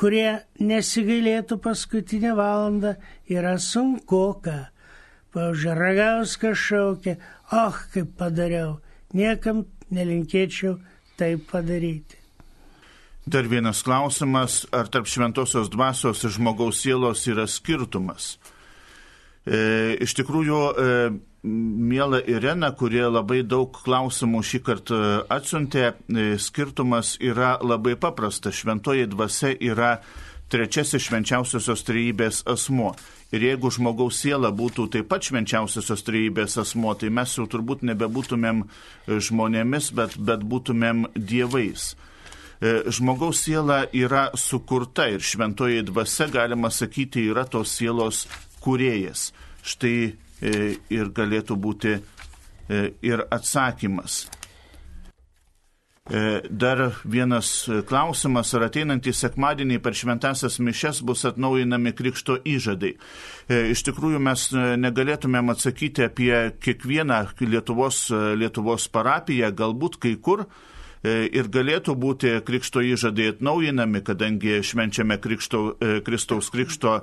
kurie nesigailėtų paskutinę valandą, yra sunku, ką. Pavyzdžiui, ragauskas šaukia, oh, kaip padariau, niekam nelinkėčiau taip padaryti. Dar vienas klausimas, ar tarp šventosios dvasios ir žmogaus sielos yra skirtumas? E, iš tikrųjų, e, mėla Irena, kurie labai daug klausimų šį kartą atsiuntė, e, skirtumas yra labai paprastas. Šventoji dvasia yra trečiasis švenčiausiosios trejybės asmo. Ir jeigu žmogaus siela būtų taip pat švenčiausiosios trejybės asmo, tai mes jau turbūt nebebūtumėm žmonėmis, bet, bet būtumėm dievais. E, žmogaus siela yra sukurta ir šventoji dvasia, galima sakyti, yra tos sielos kuriejas. Štai e, ir galėtų būti e, ir atsakymas. Dar vienas klausimas, ar ateinantį sekmadienį per šventasias mišes bus atnaujinami krikšto įžadai. Iš tikrųjų mes negalėtumėm atsakyti apie kiekvieną Lietuvos, Lietuvos parapiją, galbūt kai kur ir galėtų būti krikšto įžadai atnaujinami, kadangi švenčiame krikšto, Kristaus krikšto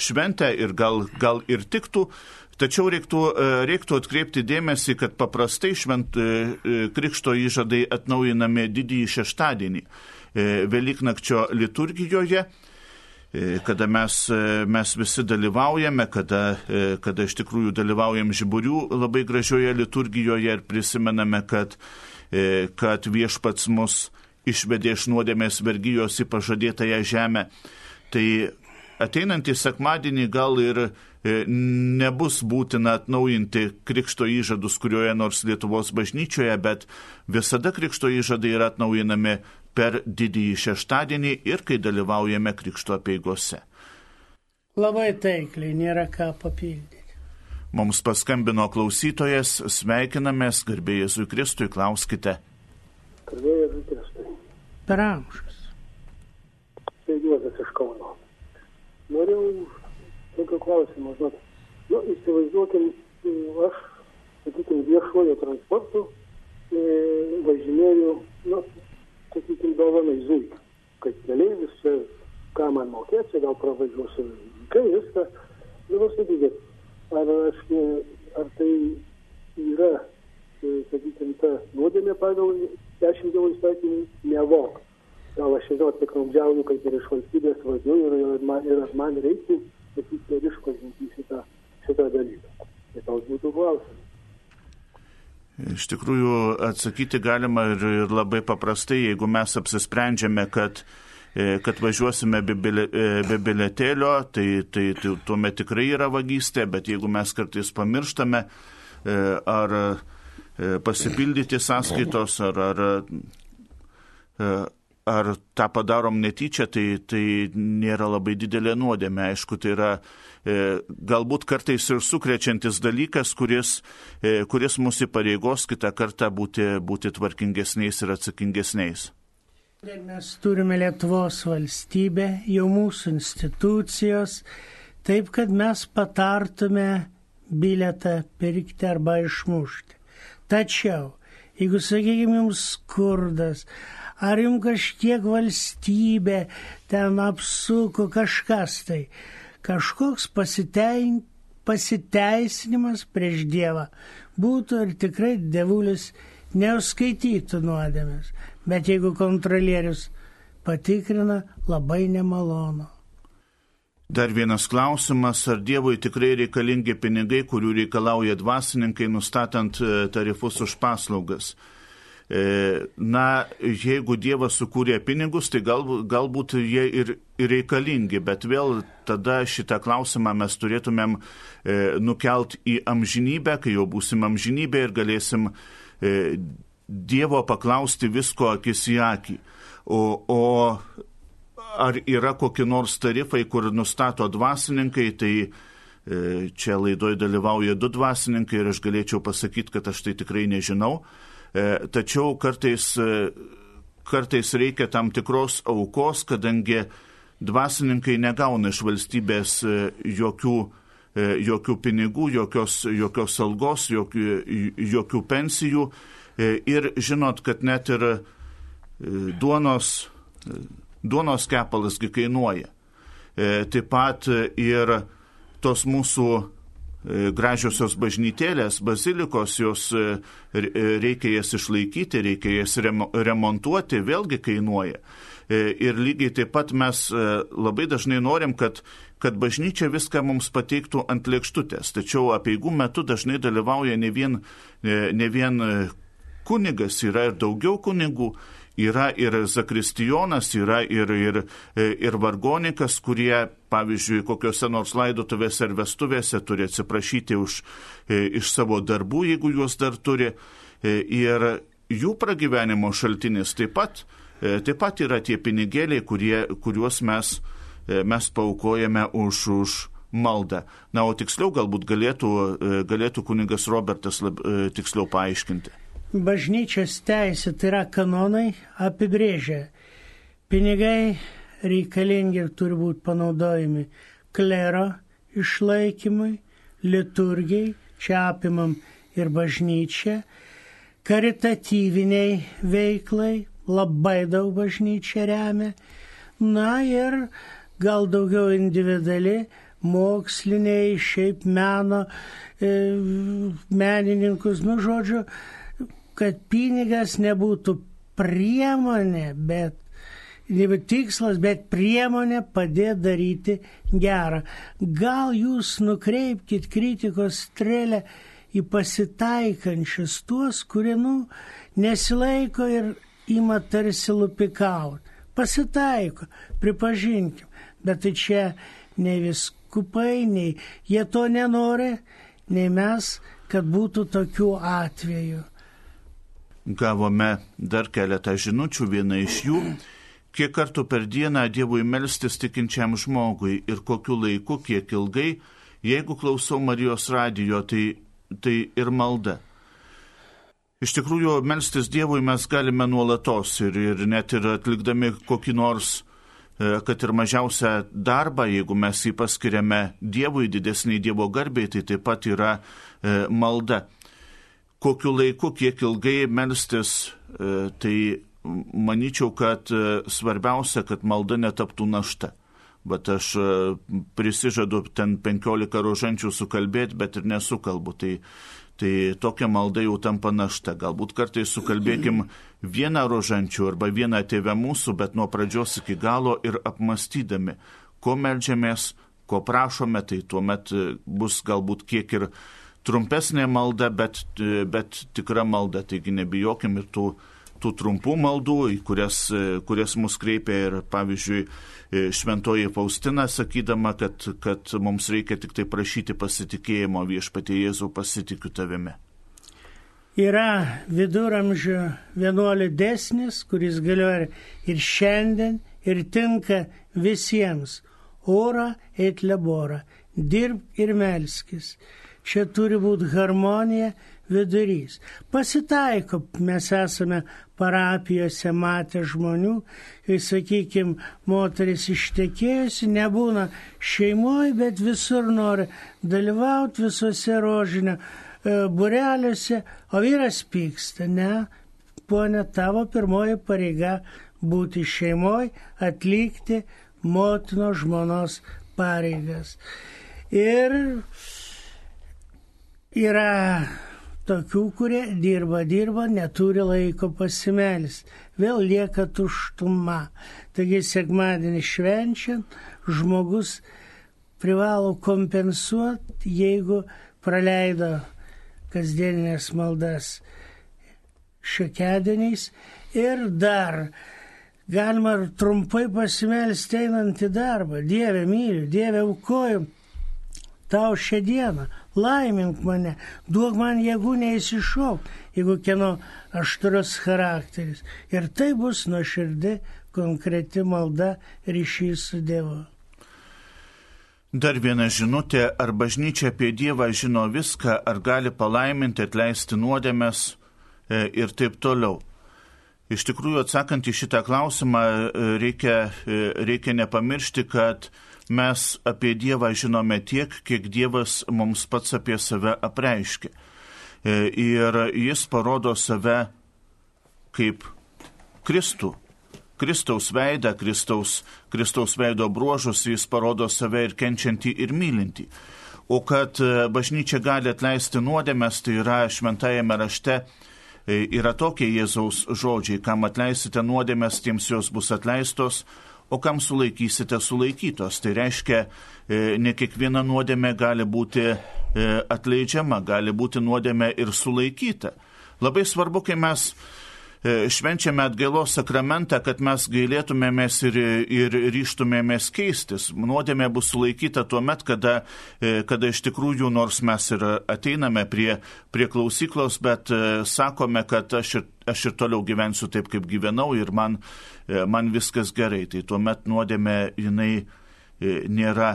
šventę ir gal, gal ir tiktų. Tačiau reiktų, e, reiktų atkreipti dėmesį, kad paprastai švent e, e, krikšto įžadai atnaujinami didįjį šeštadienį Velyknakčio liturgijoje kada mes, mes visi dalyvaujame, kada, kada iš tikrųjų dalyvaujam žiburių labai gražioje liturgijoje ir prisimename, kad, kad viešpats mus išvedė iš nuodėmės vergyjos į pažadėtąją žemę. Tai ateinantį sekmadienį gal ir e, nebus būtina atnaujinti krikšto įžadus kurioje nors Lietuvos bažnyčioje, bet visada krikšto įžadai yra atnaujinami per didįjį šeštadienį ir kai dalyvaujame krikšto apieigose. Labai taikliai, nėra ką papildyti. Mums paskambino klausytojas, sveikinamės, garbėjai Jėzui Kristui, klauskite. Garbėjai Jėzui Kristui. Per amžius. Tai Juozas iš Kauno norėjau tokio klausimo, žinot, nu, įsivaizduokim, aš, sakykime, viešuoju transportu e, važinėjau, nu, sakykime, dovanai zuikį, kaip keleivis, ką man mokėti, čia gal pravažiuosiu, kai viską, nu, sakykit, ar, ar tai yra, e, sakykime, ta nuodėmė pagal 10 dievo įstatymų nevok gal aš žinau, piknaudžiauju, kad ir iš valstybės valdžių ir, ir, man, ir man reiktų, sakykime, ir išpažinti šitą, šitą dalyką. Tai toks būtų klausimas. Iš tikrųjų, atsakyti galima ir, ir labai paprastai, jeigu mes apsisprendžiame, kad kad važiuosime be, be biletėlio, tai, tai, tai tuomet tikrai yra vagystė, bet jeigu mes kartais pamirštame ar pasipildyti sąskaitos, ar, ar, ar tą padarom netyčia, tai, tai nėra labai didelė nuodėmė. Aišku, tai yra E, galbūt kartais ir sukrečiantis dalykas, kuris, e, kuris mūsų pareigos kitą kartą būti, būti tvarkingesniais ir atsakingesniais. Mes turime Lietuvos valstybę, jau mūsų institucijos, taip kad mes patartume biletą pirkti arba išmušti. Tačiau, jeigu, sakykime, jums skurdas, ar jums kažkiek valstybė ten apsuko kažkas tai, kažkoks pasitein, pasiteisinimas prieš Dievą būtų ir tikrai devulis neuskaitytų nuodėmės. Bet jeigu kontrolierius patikrina, labai nemalonu. Dar vienas klausimas, ar Dievui tikrai reikalingi pinigai, kurių reikalauja dvasininkai, nustatant e, tarifus už paslaugas? E, na, jeigu Dievas sukūrė pinigus, tai gal, galbūt jie ir, reikalingi, bet vėl tada šitą klausimą mes turėtumėm e, nukelt į amžinybę, kai jau būsim amžinybė ir galėsim e, Dievo paklausti visko akis į akį. O, o ar yra kokie nors tarifai, kur nustato dvasininkai, tai e, čia laidoje dalyvauja du dvasininkai ir aš galėčiau pasakyti, kad aš tai tikrai nežinau. E, tačiau kartais, e, kartais reikia tam tikros aukos, kadangi dvasininkai negauna iš valstybės e, jokių, jokių pinigų, jokios, jokios algos, jokių, jokių pensijų. Ir žinot, kad net ir duonos, duonos kepalasgi kainuoja. Taip pat ir tos mūsų E, gražiosios bažnytėlės, bazilikos, jos e, e, reikia jas išlaikyti, reikia jas remontuoti, vėlgi kainuoja. Ir lygiai taip pat mes labai dažnai norim, kad, kad bažnyčia viską mums pateiktų ant lėkštutės. Tačiau apieigų metu dažnai dalyvauja ne vien, ne vien kunigas, yra ir daugiau kunigų yra ir zakristijonas, yra ir, ir, ir vargonikas, kurie, pavyzdžiui, kokiuose nors laidotuvėse ar vestuvėse turi atsiprašyti už, e, iš savo darbų, jeigu juos dar turi. E, ir jų pragyvenimo šaltinis taip pat, e, taip pat yra tie pinigėliai, kurie, kuriuos mes, mes paukojame už, už maldą. Na, o tiksliau galbūt galėtų, galėtų kunigas Robertas lab, tiksliau paaiškinti bažnyčios teisė, tai yra kanonai, apibrėžia. Pinigai reikalingi ir turi būti panaudojami klero išlaikymui, liturgijai, čia apimam ir bažnyčią, karitatyviniai veiklai, labai daug bažnyčia remia, na ir gal daugiau individuali, moksliniai, šiaip meno, e, menininkus, nu žodžiu, kad pinigas nebūtų priemonė, bet ne tikslas, bet priemonė padėti daryti gerą. Gal jūs nukreipkite kritikos strėlę į pasitaikančius tuos, kurie, nu, nesilaiko ir ima tarsi lupikauti. Pasitaiko, pripažinkim, bet tai čia nei viskupai, nei jie to nenori, nei mes, kad būtų tokių atvejų gavome dar keletą žinučių, viena iš jų. Kiek kartų per dieną Dievui melstis tikinčiam žmogui ir kokiu laiku, kiek ilgai, jeigu klausau Marijos radijo, tai, tai ir malda. Iš tikrųjų, melstis Dievui mes galime nuolatos ir, ir net ir atlikdami kokį nors, kad ir mažiausią darbą, jeigu mes jį paskiriame Dievui, didesniai Dievo garbiai, tai taip pat yra e, malda kokiu laiku, kiek ilgai melstis, e, tai manyčiau, kad e, svarbiausia, kad malda netaptų našta. Bet aš e, prisižadu ten 15 rožančių sukalbėti, bet ir nesukalbu. Tai, tai tokia malda jau tampa našta. Galbūt kartais sukalbėkim vieną rožančių arba vieną tėvę mūsų, bet nuo pradžios iki galo ir apmastydami, ko melžiamės, ko prašome, tai tuomet bus galbūt kiek ir trumpesnė malda, bet, bet tikra malda. Taigi nebijokim ir tų tų trumpų maldų, į kurias, kurias mus kreipia ir, pavyzdžiui, šventoji Faustina, sakydama, kad, kad mums reikia tik tai prašyti pasitikėjimo viešpatie Jėzau pasitikiu tavimi. Yra viduramžių vienuolių desnis, kuris galioja ir šiandien, ir tinka visiems. Ora et labora, dirb ir melskis. Čia turi būti harmonija, vidurys. Pasitaiko, mes esame parapijose matę žmonių, kai, sakykime, moteris ištekėjusi, nebūna šeimoje, bet visur nori dalyvauti visose rožinio e, bureliuose, o vyras pyksta, ne, ponė, tavo pirmoji pareiga būti šeimoje, atlikti motino žmonos pareigas. Ir yra tokių, kurie dirba, dirba, neturi laiko pasimelis, vėl lieka tuštuma. Taigi sekmadienį švenčiant žmogus privalo kompensuoti, jeigu praleido kasdieninės maldas šiokiadieniais ir dar galima trumpai pasimelsti einant į darbą. Dieve myliu, Dieve aukoju tau šią dieną, laimink mane, duok man jėgų neįsišauk, jeigu kieno aštrus charakteris. Ir tai bus nuoširdi, konkreti malda ryšys su Dievu. Dar viena žinutė, ar bažnyčia apie Dievą žino viską, ar gali palaiminti, atleisti nuodėmės e, ir taip toliau. Iš tikrųjų, atsakant į šitą klausimą, e, reikia, e, reikia nepamiršti, kad mes apie Dievą žinome tiek, kiek Dievas mums pats apie save apreiškia. E, ir jis parodo save kaip Kristų. Kristaus veidą, Kristaus, Kristaus veido bruožus, jis parodo save ir kenčiantį, ir mylintį. O kad e, bažnyčia gali atleisti nuodėmės, tai yra šventajame rašte e, yra tokie Jėzaus žodžiai, kam atleisite nuodėmės, tiems jos bus atleistos, o kam sulaikysite sulaikytos. Tai reiškia, e, ne kiekviena nuodėmė gali būti e, atleidžiama, gali būti nuodėmė ir sulaikyta. Labai svarbu, kai mes švenčiame atgailos sakramentą, kad mes gailėtumėmės ir, ir ryštumėmės keistis. Nuodėmė bus sulaikyta tuo met, kada, kada iš tikrųjų, nors mes ir ateiname prie, prie klausyklos, bet sakome, kad aš ir, aš ir toliau gyvensiu taip, kaip gyvenau ir man E, man viskas gerai, tai tuomet nuodėmė jinai e, nėra,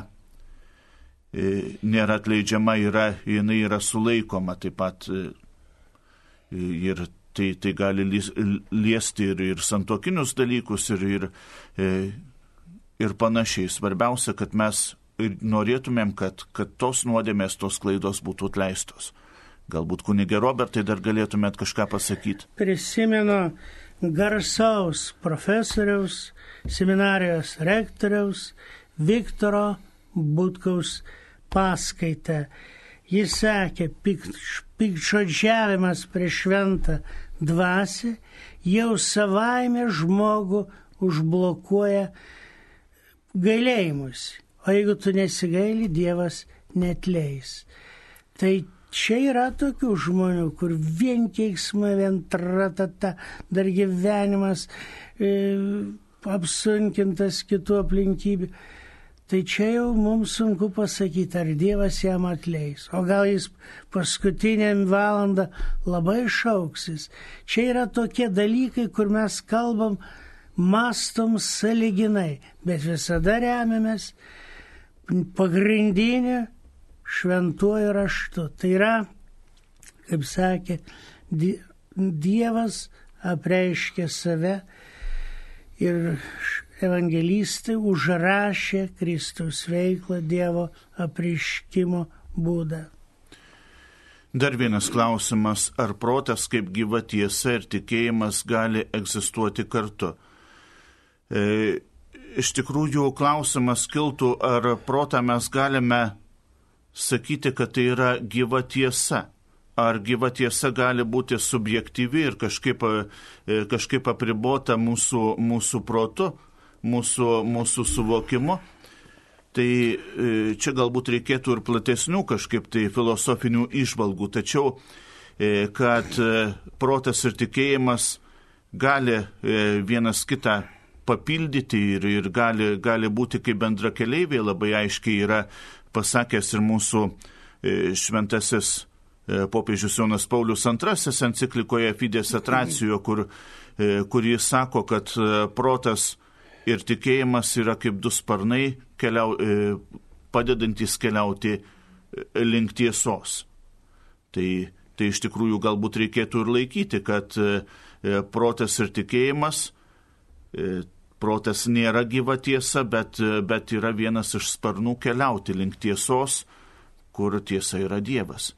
e, nėra atleidžiama, yra, jinai yra sulaikoma taip pat ir tai, tai gali liesti ir, ir santokinius dalykus ir, ir, ir panašiai. Svarbiausia, kad mes norėtumėm, kad, kad tos nuodėmės, tos klaidos būtų atleistos. Galbūt kunigė Robertai dar galėtumėt kažką pasakyti. Prisimenu garsaus profesoriaus, seminarijos rektoriaus Viktoro Butkaus paskaitą. Jis sakė, pikčodžiavimas prieš šventą dvasę jau savaime žmogų užblokuoja gailėjimus. O jeigu tu nesigaili, Dievas netleis. Tai Čia yra tokių žmonių, kur vien keiksmai, vien tratata, dar gyvenimas e, apsunkintas kitų aplinkybių. Tai čia jau mums sunku pasakyti, ar Dievas jam atleis, o gal jis paskutiniam valandą labai šauksis. Čia yra tokie dalykai, kur mes kalbam, mastom saliginai, bet visada remiamės pagrindinė šventuoju raštu. Tai yra, kaip sakė, Dievas apreiškė save ir evangelistai užrašė Kristaus veiklą Dievo apreiškimo būdą. Dar vienas klausimas, ar protas kaip gyva tiesa ir tikėjimas gali egzistuoti kartu? E, iš tikrųjų, klausimas kiltų, ar protą mes galime sakyti, kad tai yra gyva tiesa. Ar gyva tiesa gali būti subjektyvi ir kažkaip, e, kažkaip apribota mūsų, mūsų protu, mūsų, mūsų suvokimu. Tai e, čia galbūt reikėtų ir platesnių kažkaip tai filosofinių išvalgų, tačiau e, kad protas ir tikėjimas gali vienas kitą papildyti ir, ir gali, gali būti kaip bendra keliaiviai, labai aiškiai yra pasakęs ir mūsų šventasis popiežius Jonas Paulius II enciklikoje Fides Atracijo, kur, kur jis sako, kad protas ir tikėjimas yra kaip du sparnai, keliau, padedantis keliauti link tiesos. Tai, tai iš tikrųjų galbūt reikėtų ir laikyti, kad e, protas ir tikėjimas, e, protas nėra gyva tiesa, bet, bet yra vienas iš sparnų keliauti link tiesos, kur tiesa yra Dievas.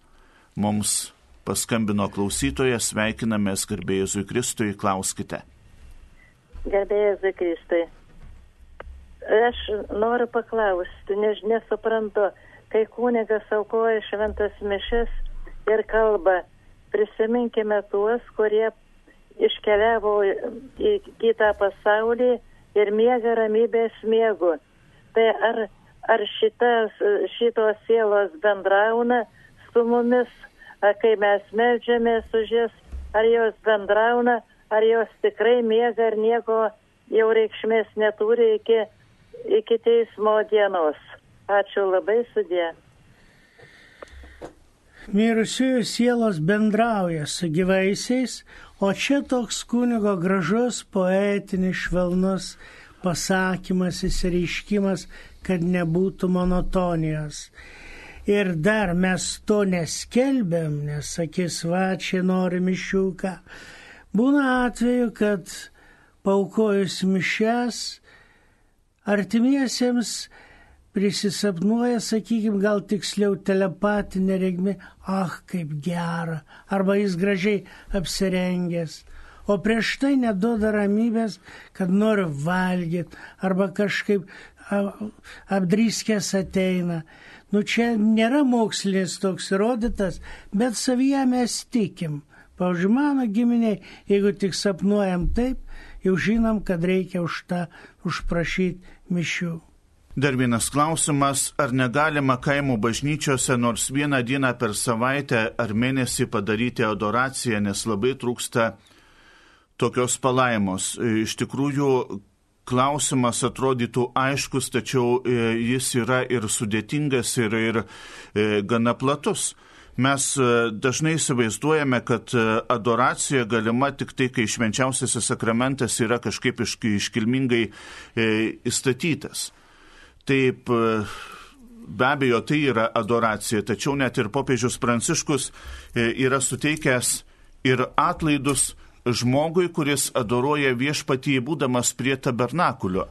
Mums paskambino klausytojas, sveikinamės garbėjusui Kristui, klauskite. Garbėjusui Kristui. Aš noriu paklausti, nes nesuprantu, kai kunigas aukoja šventas mišes ir kalba, prisiminkime tuos, kurie iškeliavo į kitą pasaulį ir miega ramybės miegu. Tai ar, ar šitas, šitos sielos bendrauna su mumis, kai mes melžiamės už jas, ar jos bendrauna, ar jos tikrai miega ir nieko jau reikšmės neturi iki, iki teismo dienos. Ačiū labai sudė. Mirusiųjų sielos bendrauja su gyvaisiais, o čia toks kunigo gražus, poetinis, švelnus pasakymas, įsireiškimas, kad nebūtų monotonijos. Ir dar mes to neskelbėm, nes sakys, va, čia norim iššūką. Būna atveju, kad paukojus mišes artimiesiems prisisapnuoja, sakykime, gal tiksliau telepatinė regmi, ah, kaip gera, arba jis gražiai apsirengęs, o prieš tai neduoda ramybės, kad nori valgyti, arba kažkaip apdryskęs ateina. Nu čia nėra mokslinis toks įrodytas, bet savyje mes tikim. Pavyzdžiui, mano giminiai, jeigu tik sapnuojam taip, jau žinom, kad reikia už tą užprašyti mišių. Dar vienas klausimas, ar negalima kaimo bažnyčiose nors vieną dieną per savaitę ar mėnesį padaryti adoraciją, nes labai trūksta tokios palaimos. Iš tikrųjų, klausimas atrodytų aiškus, tačiau e, jis yra ir sudėtingas, ir, ir e, gana platus. Mes e, dažnai įsivaizduojame, kad adoracija galima tik tai, kai švenčiausiasis sakramentas yra kažkaip iškilmingai įstatytas. Taip, e, be abejo, tai yra adoracija, tačiau net ir popiežius Pranciškus e, yra suteikęs ir atlaidus žmogui, kuris adoruoja viešpatį būdamas prie tabernakulio,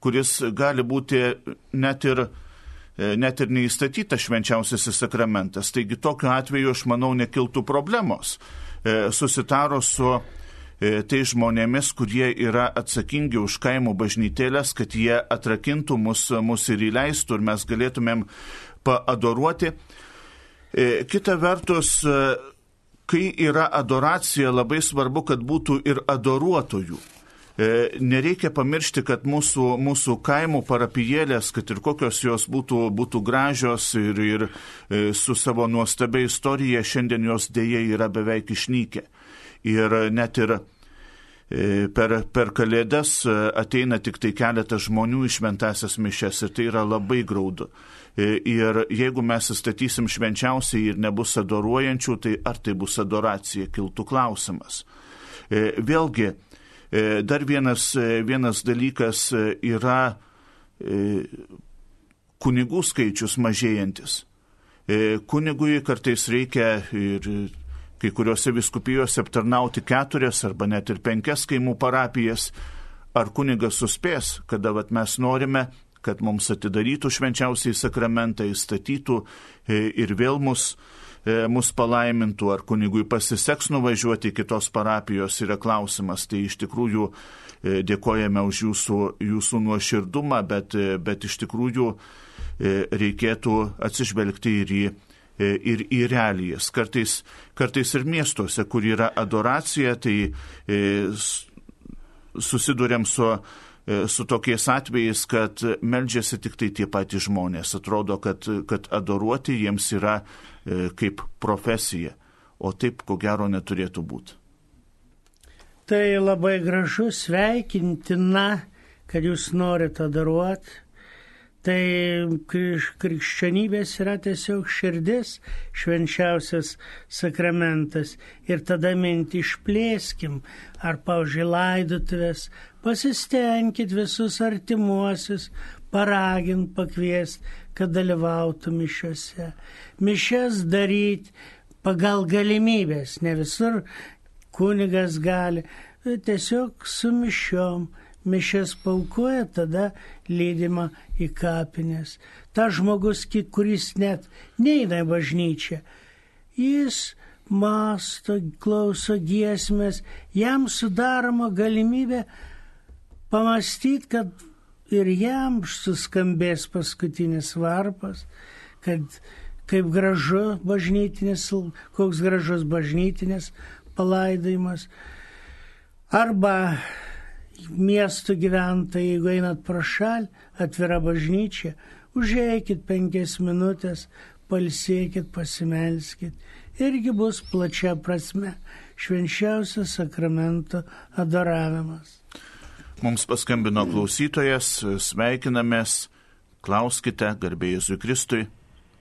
kuris gali būti net ir, e, net ir neįstatytas švenčiausiasis sakramentas. Taigi tokiu atveju, aš manau, nekiltų problemos. Susitaro su E, tai žmonėmis, kurie yra atsakingi už kaimo bažnytėlės, kad jie atrakintų mus, mus ir įleistų ir mes galėtumėm paadoruoti. E, kita vertus, e, kai yra adoracija, labai svarbu, kad būtų ir adoruotojų. Nereikia pamiršti, kad mūsų, mūsų kaimų parapijėlės, kad ir kokios jos būtų, būtų gražios ir, ir su savo nuostabia istorija, šiandien jos dėje yra beveik išnykę ir net ir e, per, per kalėdas e, ateina tik tai keletas žmonių iš šventasias mišes ir tai yra labai graudu. E, ir jeigu mes įstatysim švenčiausiai ir nebus adoruojančių, tai ar tai bus adoracija, kiltų klausimas. Vėlgi, dar vienas, vienas dalykas yra kunigų skaičius mažėjantis. Kunigui kartais reikia ir kai kuriuose viskupijose aptarnauti keturias arba net ir penkias kaimų parapijas, ar kunigas suspės, kada vat, mes norime, kad mums atidarytų švenčiausiai sakramentą, įstatytų e, ir vėl mus, e, mus palaimintų, ar kunigui pasiseks nuvažiuoti kitos parapijos, yra klausimas. Tai iš tikrųjų e, dėkojame už jūsų, jūsų nuoširdumą, bet, bet iš tikrųjų reikėtų atsižvelgti ir į E, ir į realijas. Kartais, kartais ir miestuose, kur yra adoracija, tai e, susidurėm su, e, su tokiais atvejais, kad meldžiasi tik tai tie patys žmonės. Atrodo, kad, kad adoruoti jiems yra kaip profesija, o taip ko gero neturėtų būti. Tai labai gražu, sveikintina, kad jūs norite daruoti. Tai krikščionybės yra tiesiog širdis, švenčiausias sakramentas. Ir tada mintį išplėskim, ar paužiūrė laidotuvės, pasistengkit visus artimuosius, paragint, pakviest, kad dalyvautų mišiuose. Mišes daryti pagal galimybės, ne visur kunigas gali, tiesiog su mišiom. Mišes paukoja, tada lydima į kapines. Ta žmogus, kuris net neina į bažnyčią, jis masto, klauso giesmės, jam sudaroma galimybė pamastyti, kad ir jam suskambės paskutinis varpas, kad kaip gražu bažnytinis, koks gražus bažnytinis palaidojimas. Arba miestų gyventojai, jeigu einat pro šalį, atvira bažnyčia, užėjkit penkias minutės, palsėkit, pasimelskit. Irgi bus plačia prasme švenčiausio sakramento adoravimas. Mums paskambino klausytojas, sveikinamės, klauskite, garbė Jėzui Kristui.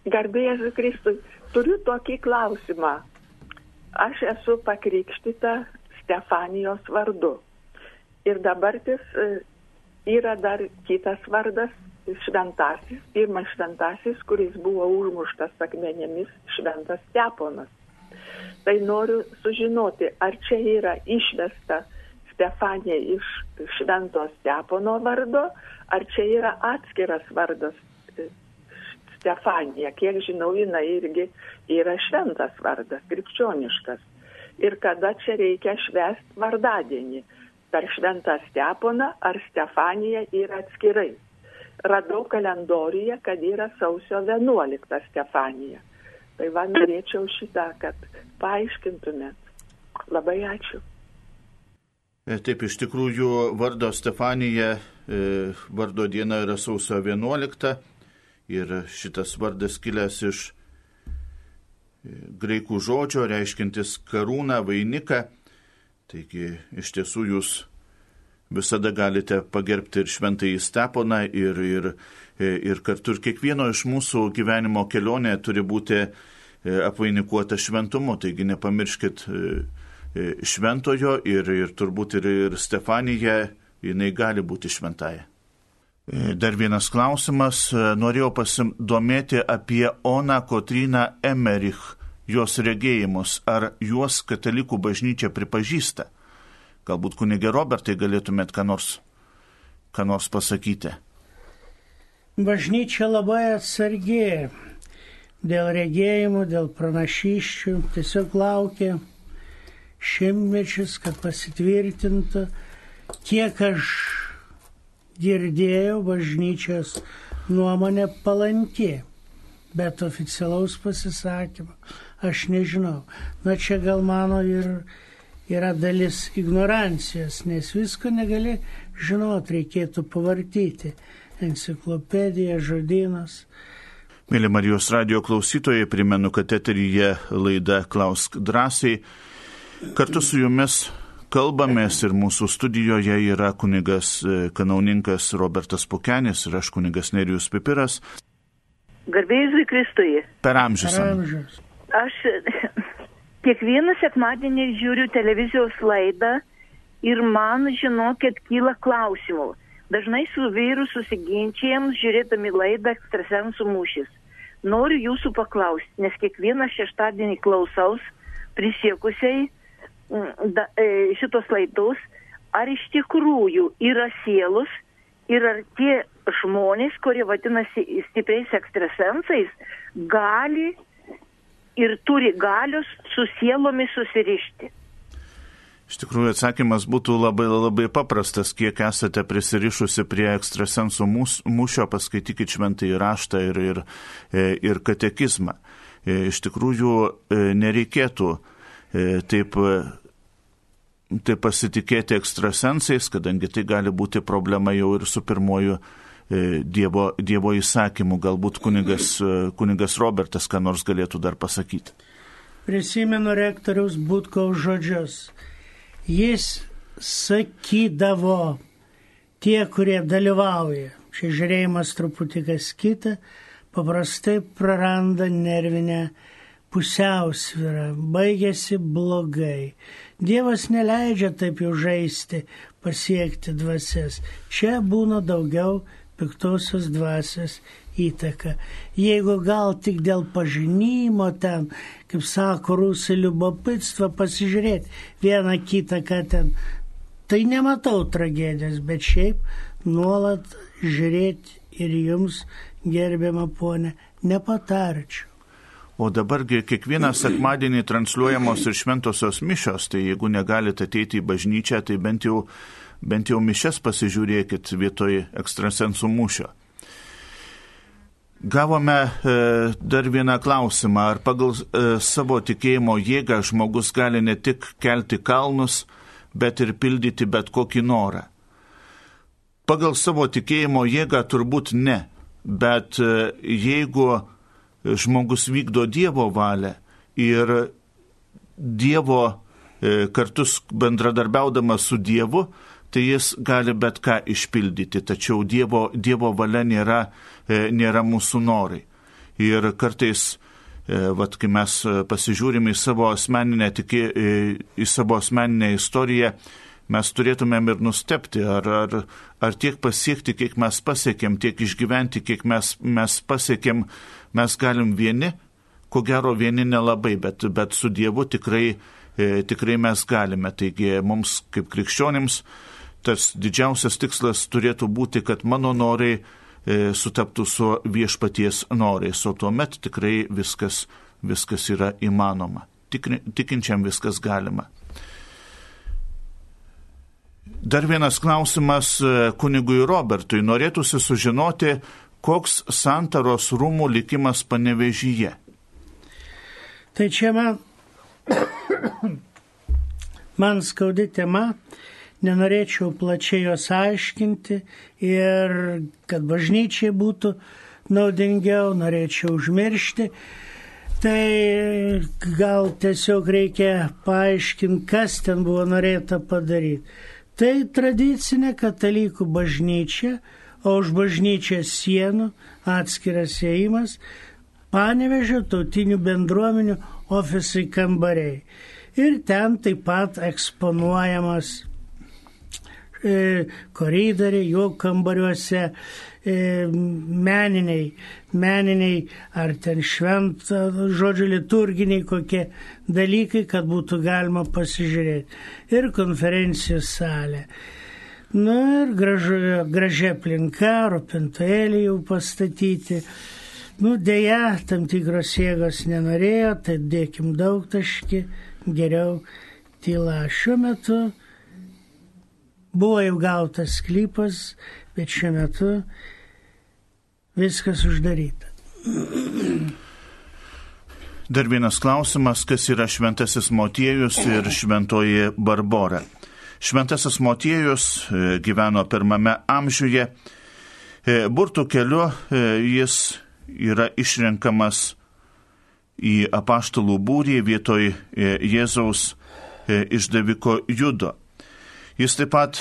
Garbė Jėzui Kristui, turiu tokį klausimą. Aš esu pakrikštyta Stefanijos vardu. Ir dabartis e, yra dar kitas vardas, šventasis, pirmas šventasis, kuris buvo užmuštas akmenėmis, šventas Steponas. Tai noriu sužinoti, ar čia yra išvesta Stefanija iš Švento Stepono vardo, ar čia yra atskiras vardas e, Stefanija. Kiek žinau, jinai irgi yra šventas vardas, krikščioniškas. Ir kada čia reikia švest vardadienį. Per Šventą Steponą ar Stefaniją yra atskirai. Radau kalendoriją, kad yra sausio 11 Stefanija. Tai va norėčiau šitą, kad paaiškintumėt. Labai ačiū. E, taip, iš tikrųjų, vardo Stefanija, e, vardo diena yra sausio 11 ir šitas vardas kilęs iš e, graikų žodžio, reiškintis karūną, vainiką. Taigi, iš tiesų jūs visada galite pagerbti ir šventąjį Steponą ir, ir, ir kartu ir kiekvieno iš mūsų gyvenimo kelionė turi būti apvainikuota šventumu. Taigi nepamirškit E, šventojo ir, ir turbūt ir, ir Stefanija, jinai gali būti šventąją. E, dar vienas klausimas. E, norėjau pasidomėti apie Oną Kotryną Emerich, jos regėjimus. Ar juos katalikų bažnyčia pripažįsta? Galbūt kunigė Robertai galėtumėt ką nors, ką nors pasakyti. Bažnyčia labai atsargiai dėl regėjimų, dėl pranašyščių, tiesiog laukia šimtmečius, kad pasitvirtintų, kiek aš girdėjau bažnyčios nuomonė palanki, bet oficialaus pasisakymo aš nežinau. Na čia gal mano ir yra dalis ignorancijos, nes visko negali žinot, reikėtų pavartyti. Enciklopedija, žodynas. Mėly Marijos radio klausytojai, primenu, kad eteryje laida Klausk drąsiai. Kartu su jumis kalbamės ir mūsų studijoje yra kunigas e, kanauninkas Robertas Pukenis ir aš kunigas Nerijus Pipiras. Garbėjai Kristui. Per amžius. Per amžius. Aš kiekvieną sekmadienį žiūriu televizijos laidą ir man, žinokit, kyla klausimų. Dažnai su vyru susiginčiam, žiūrėdami laidą ekstrasensų mūšis. Noriu jūsų paklausti, nes kiekvieną šeštadienį klausaus prisiekusiai Mm, da, e, šitos laidos, ar iš tikrųjų yra sielos ir ar tie žmonės, kurie vadinasi stipriais ekstrasensais, gali ir turi galius su sielomis susirišti. Iš tikrųjų atsakymas būtų labai labai paprastas, kiek esate prisirišusi prie ekstrasensų mūšio, paskaitykite šventąjį raštą ir, ir, e, ir katekizmą. E, iš tikrųjų nereikėtų E, taip, e, taip pasitikėti ekstrasensais, kadangi tai gali būti problema jau ir su pirmoju Dievo, dievo įsakymu. Galbūt kunigas, kunigas Robertas ką nors galėtų dar pasakyti. Prisimenu rektoriaus Butkaus žodžius. Jis sakydavo tie, kurie dalyvauja, čia žiūrėjimas truputį kas kita, paprastai praranda nervinę pusiausvyrą, baigėsi blogai. Dievas neleidžia taip jau žaisti, pasiekti dvasias. Čia būna daugiau piktosios dvasios įtaka. Jeigu gal tik dėl pažinimo ten, kaip sako rusai, liubopitstva pasižiūrėti vieną kitą, ką ten, tai nematau tragedijos, bet šiaip nuolat žiūrėti ir jums, gerbiama ponė, nepatarčiau. O dabargi kiekvieną sekmadienį transliuojamos ir šventosios mišios, tai jeigu negalite ateiti į bažnyčią, tai bent jau, bent jau mišes pasižiūrėkit vietoj ekstrasensų mūšio. Gavome e, dar vieną klausimą, ar pagal e, savo tikėjimo jėgą žmogus gali ne tik kelti kalnus, bet ir pildyti bet kokį norą. Pagal savo tikėjimo jėgą turbūt ne, bet e, jeigu žmogus vykdo Dievo valią ir Dievo kartus bendradarbiaudamas su Dievu, tai jis gali bet ką išpildyti, tačiau Dievo, dievo valia nėra, e, nėra mūsų norai. Ir kartais, e, vat, kai mes pasižiūrime į savo asmeninę, tikė, į savo asmeninę istoriją, mes turėtumėm ir nustepti, ar, ar, ar tiek pasiekti, kiek mes pasiekėm, tiek išgyventi, kiek mes, mes pasiekėm, mes galim vieni, ko gero vieni nelabai, bet, bet su Dievu tikrai, e, tikrai mes galime. Taigi mums kaip krikščionims tas didžiausias tikslas turėtų būti, kad mano norai e, sutaptų su viešpaties norais, o tuomet tikrai viskas, viskas yra įmanoma. Tik, tikinčiam viskas galima. Dar vienas klausimas e, kunigui Robertui. Norėtųsi sužinoti, koks santaros rūmų likimas panevežyje? Tai čia man, man skaudi tema, nenorėčiau plačiai jos aiškinti ir kad bažnyčiai būtų naudingiau, norėčiau užmiršti. Tai gal tiesiog reikia paaiškinti, kas ten buvo norėta padaryti. Tai tradicinė katalikų bažnyčia, o už bažnyčios sienų atskiras įėjimas, panevežė tautinių bendruomenių ofisai kambariai. Ir ten taip pat eksponuojamas koridoriai, jo kambariuose e, meniniai, meniniai ar ten šventą, žodžiu, liturginiai kokie dalykai, kad būtų galima pasižiūrėti. Ir konferencijų salė. Na ir gražu, gražia aplinka, rūpintėlį jau pastatyti. Nu, dėja, tam tikros jėgos nenorėjo, tai dėkim daug taški, geriau tyla. Šiuo metu buvo jau gautas sklypas, bet šiuo metu viskas uždaryta. Dar vienas klausimas, kas yra šventasis motiejus ir šventoji Barbora. Šventasis Motiejus e, gyveno pirmame amžiuje. E, burtų keliu e, jis yra išrenkamas į apaštalų būrį vietoj Jėzaus išdaviko judo. Jis taip pat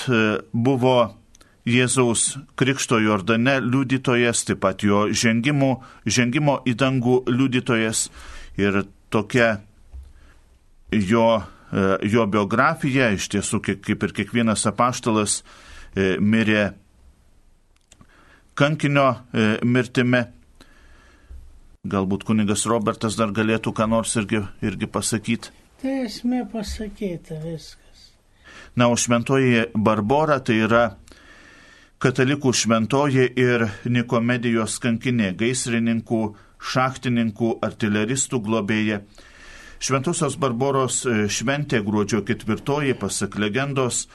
buvo Jėzaus Krikšto Jordane liudytojas, taip pat jo žengimo, žengimo į dangų liudytojas ir tokia jo E, jo biografija, iš tiesų, kaip ir kiekvienas apaštalas, e, mirė kankinio e, mirtimi. Galbūt kunigas Robertas dar galėtų ką nors irgi, irgi pasakyti. Tai esmė pasakyta viskas. Na, o šventoji Barbora tai yra katalikų šventoji ir Nikomedijos kankinė, gaisrininkų, šachtininkų, artileristų globėja Šventosios Barboros e, šventė gruodžio ketvirtoji, pasak legendos,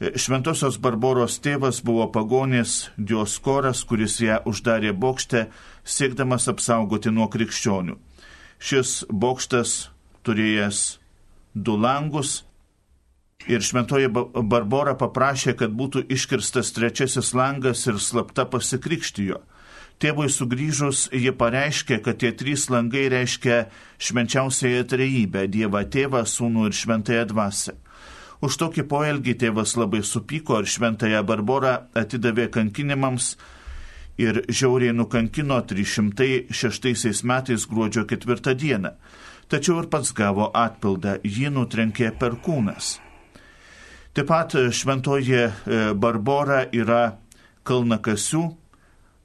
e, Šventosios Barboros tėvas buvo pagonis Dioskoras, kuris ją uždarė bokšte, siekdamas apsaugoti nuo krikščionių. Šis bokštas turėjęs du langus ir Šventoji Barbora paprašė, kad būtų iškirstas trečiasis langas ir slapta pasikrikštijo. Tėvui sugrįžus, ji pareiškė, kad tie trys langai reiškia švenčiausiąją trejybę - Dievą Tėvą, Sūnų ir Šventąją Dvasę. Už tokį poelgį tėvas labai supyko ir šventąją Barborą atidavė kankinimams ir žiauriai nukankino 306 metais gruodžio 4 dieną. Tačiau ir pats gavo atpildą, jį nutrenkė per kūnas. Taip pat šventoji e, Barbora yra kalnakasių,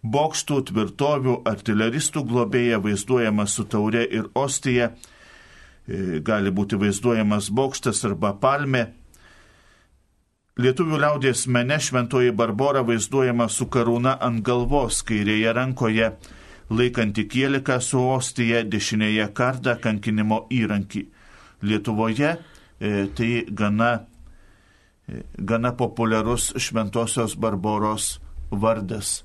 bokštų, tvirtovių, artileristų globėja vaizduojama su taure ir ostija, e, gali būti vaizduojamas bokštas arba palmė. Lietuvių liaudės mene šventoji Barbora vaizduojama su karūna ant galvos, kairėje rankoje laikanti kieliką su ostija, dešinėje kardą kankinimo įrankį. Lietuvoje e, tai gana, e, gana populiarus šventosios Barboros vardas.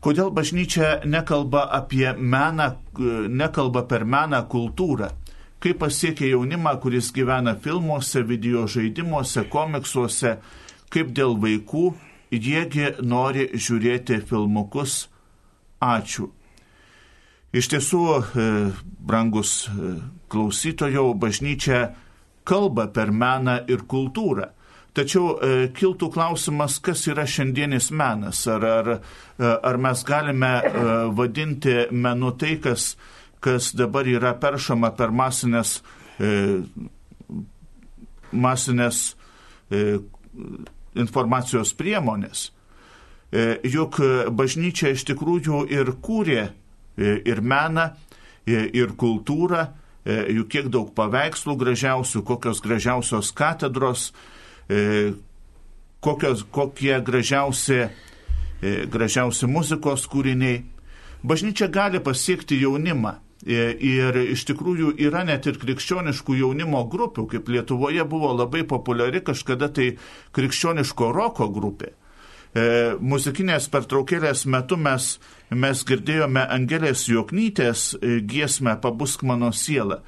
Kodėl bažnyčia nekalba apie meną, nekalba per meną kultūrą? kaip pasiekia jaunimą, kuris gyvena filmuose, video žaidimuose, komiksuose, kaip dėl vaikų, jiegi nori žiūrėti filmukus. Ačiū. Iš tiesų, e, brangus e, klausytojų, bažnyčia kalba per meną ir kultūrą. Tačiau e, kiltų klausimas, kas yra šiandienis menas. Ar, ar, ar mes galime vadinti menu tai, kas kas dabar yra peršama per masinės, e, masinės e, informacijos priemonės. E, juk bažnyčia iš tikrųjų ir kūrė e, ir meną, e, ir kultūrą, e, juk kiek daug paveikslų gražiausių, kokios gražiausios katedros, e, kokios, kokie gražiausi, e, gražiausi muzikos kūriniai. Bažnyčia gali pasiekti jaunimą E, ir iš tikrųjų yra net ir krikščioniškų jaunimo grupių, kaip Lietuvoje buvo labai populiari kažkada tai krikščioniško roko grupė. E, muzikinės pertraukėlės metu mes, mes girdėjome Angelės Joknytės e, giesmę Pabusk mano sielą.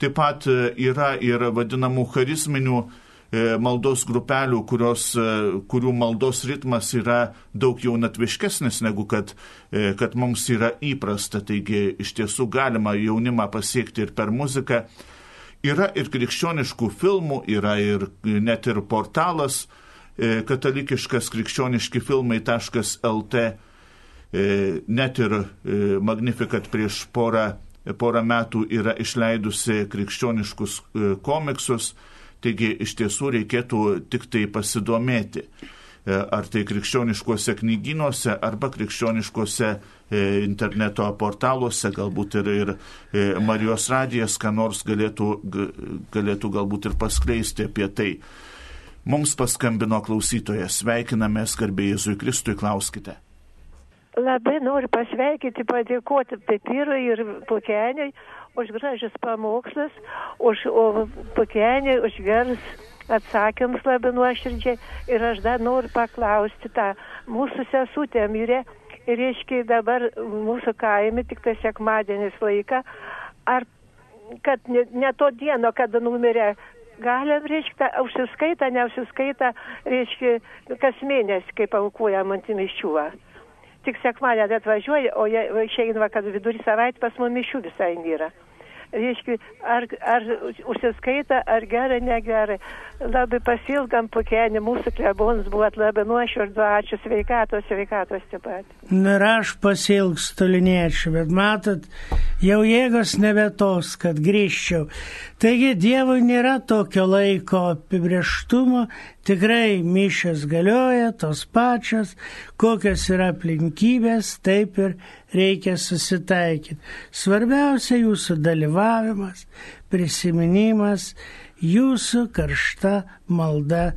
Taip pat e, yra ir vadinamų charizminių E, maldos grupelių, kurios, kurių maldos ritmas yra daug jaunatviškesnis negu kad, kad mums yra įprasta. Taigi iš tiesų galima jaunimą pasiekti ir per muziką. Yra ir krikščioniškų filmų, yra ir net ir portalas katalikiškas krikščioniški filmai.lt, net ir Magnificat prieš porą, porą metų yra išleidusi krikščioniškus komiksus Taigi iš tiesų reikėtų tik tai pasidomėti, e, ar tai krikščioniškuose knyginuose arba krikščioniškuose e, interneto portaluose, galbūt ir, ir e, Marijos radijas, ką nors galėtų, galėtų galbūt ir paskleisti apie tai. Mums paskambino klausytojas, sveikinamės, garbė Jėzui Kristui, klauskite. Labai noriu pasveikinti, padėkoti Pepirui ir Pukeniui už gražius pamokslus, už Pukenį, už gerus atsakymus labai nuoširdžiai. Ir aš dar noriu paklausti tą mūsų sesutę mirė. Ir reiškia dabar mūsų kaime tik tai sekmadienis laiką. Ar kad ne, ne to dieno, kada numirė galim, reiškia, užsiskaita, neužsiskaita, reiškia, kas mėnesį, kaip aukojam ant mišiuo tik sekmadienį atvažiuoja, o išeina, kad vidurį savaitę pas mumis mišių visai nėra. Reiškia, ar, ar užsiskaita, ar gerai, negerai. Labai pasilgam pukenį, mūsų klebonas buvo labai nuoširdu, ačiū sveikatos, sveikatos taip pat. Na ir aš pasilgstu liniečių, bet matot, jau jėgos nebe tos, kad grįžčiau. Taigi Dievui nėra tokio laiko apibrieštumo, tikrai mišės galioja tos pačios, kokios yra aplinkybės, taip ir reikia susitaikyti. Svarbiausia jūsų dalyvavimas, prisiminimas, jūsų karšta malda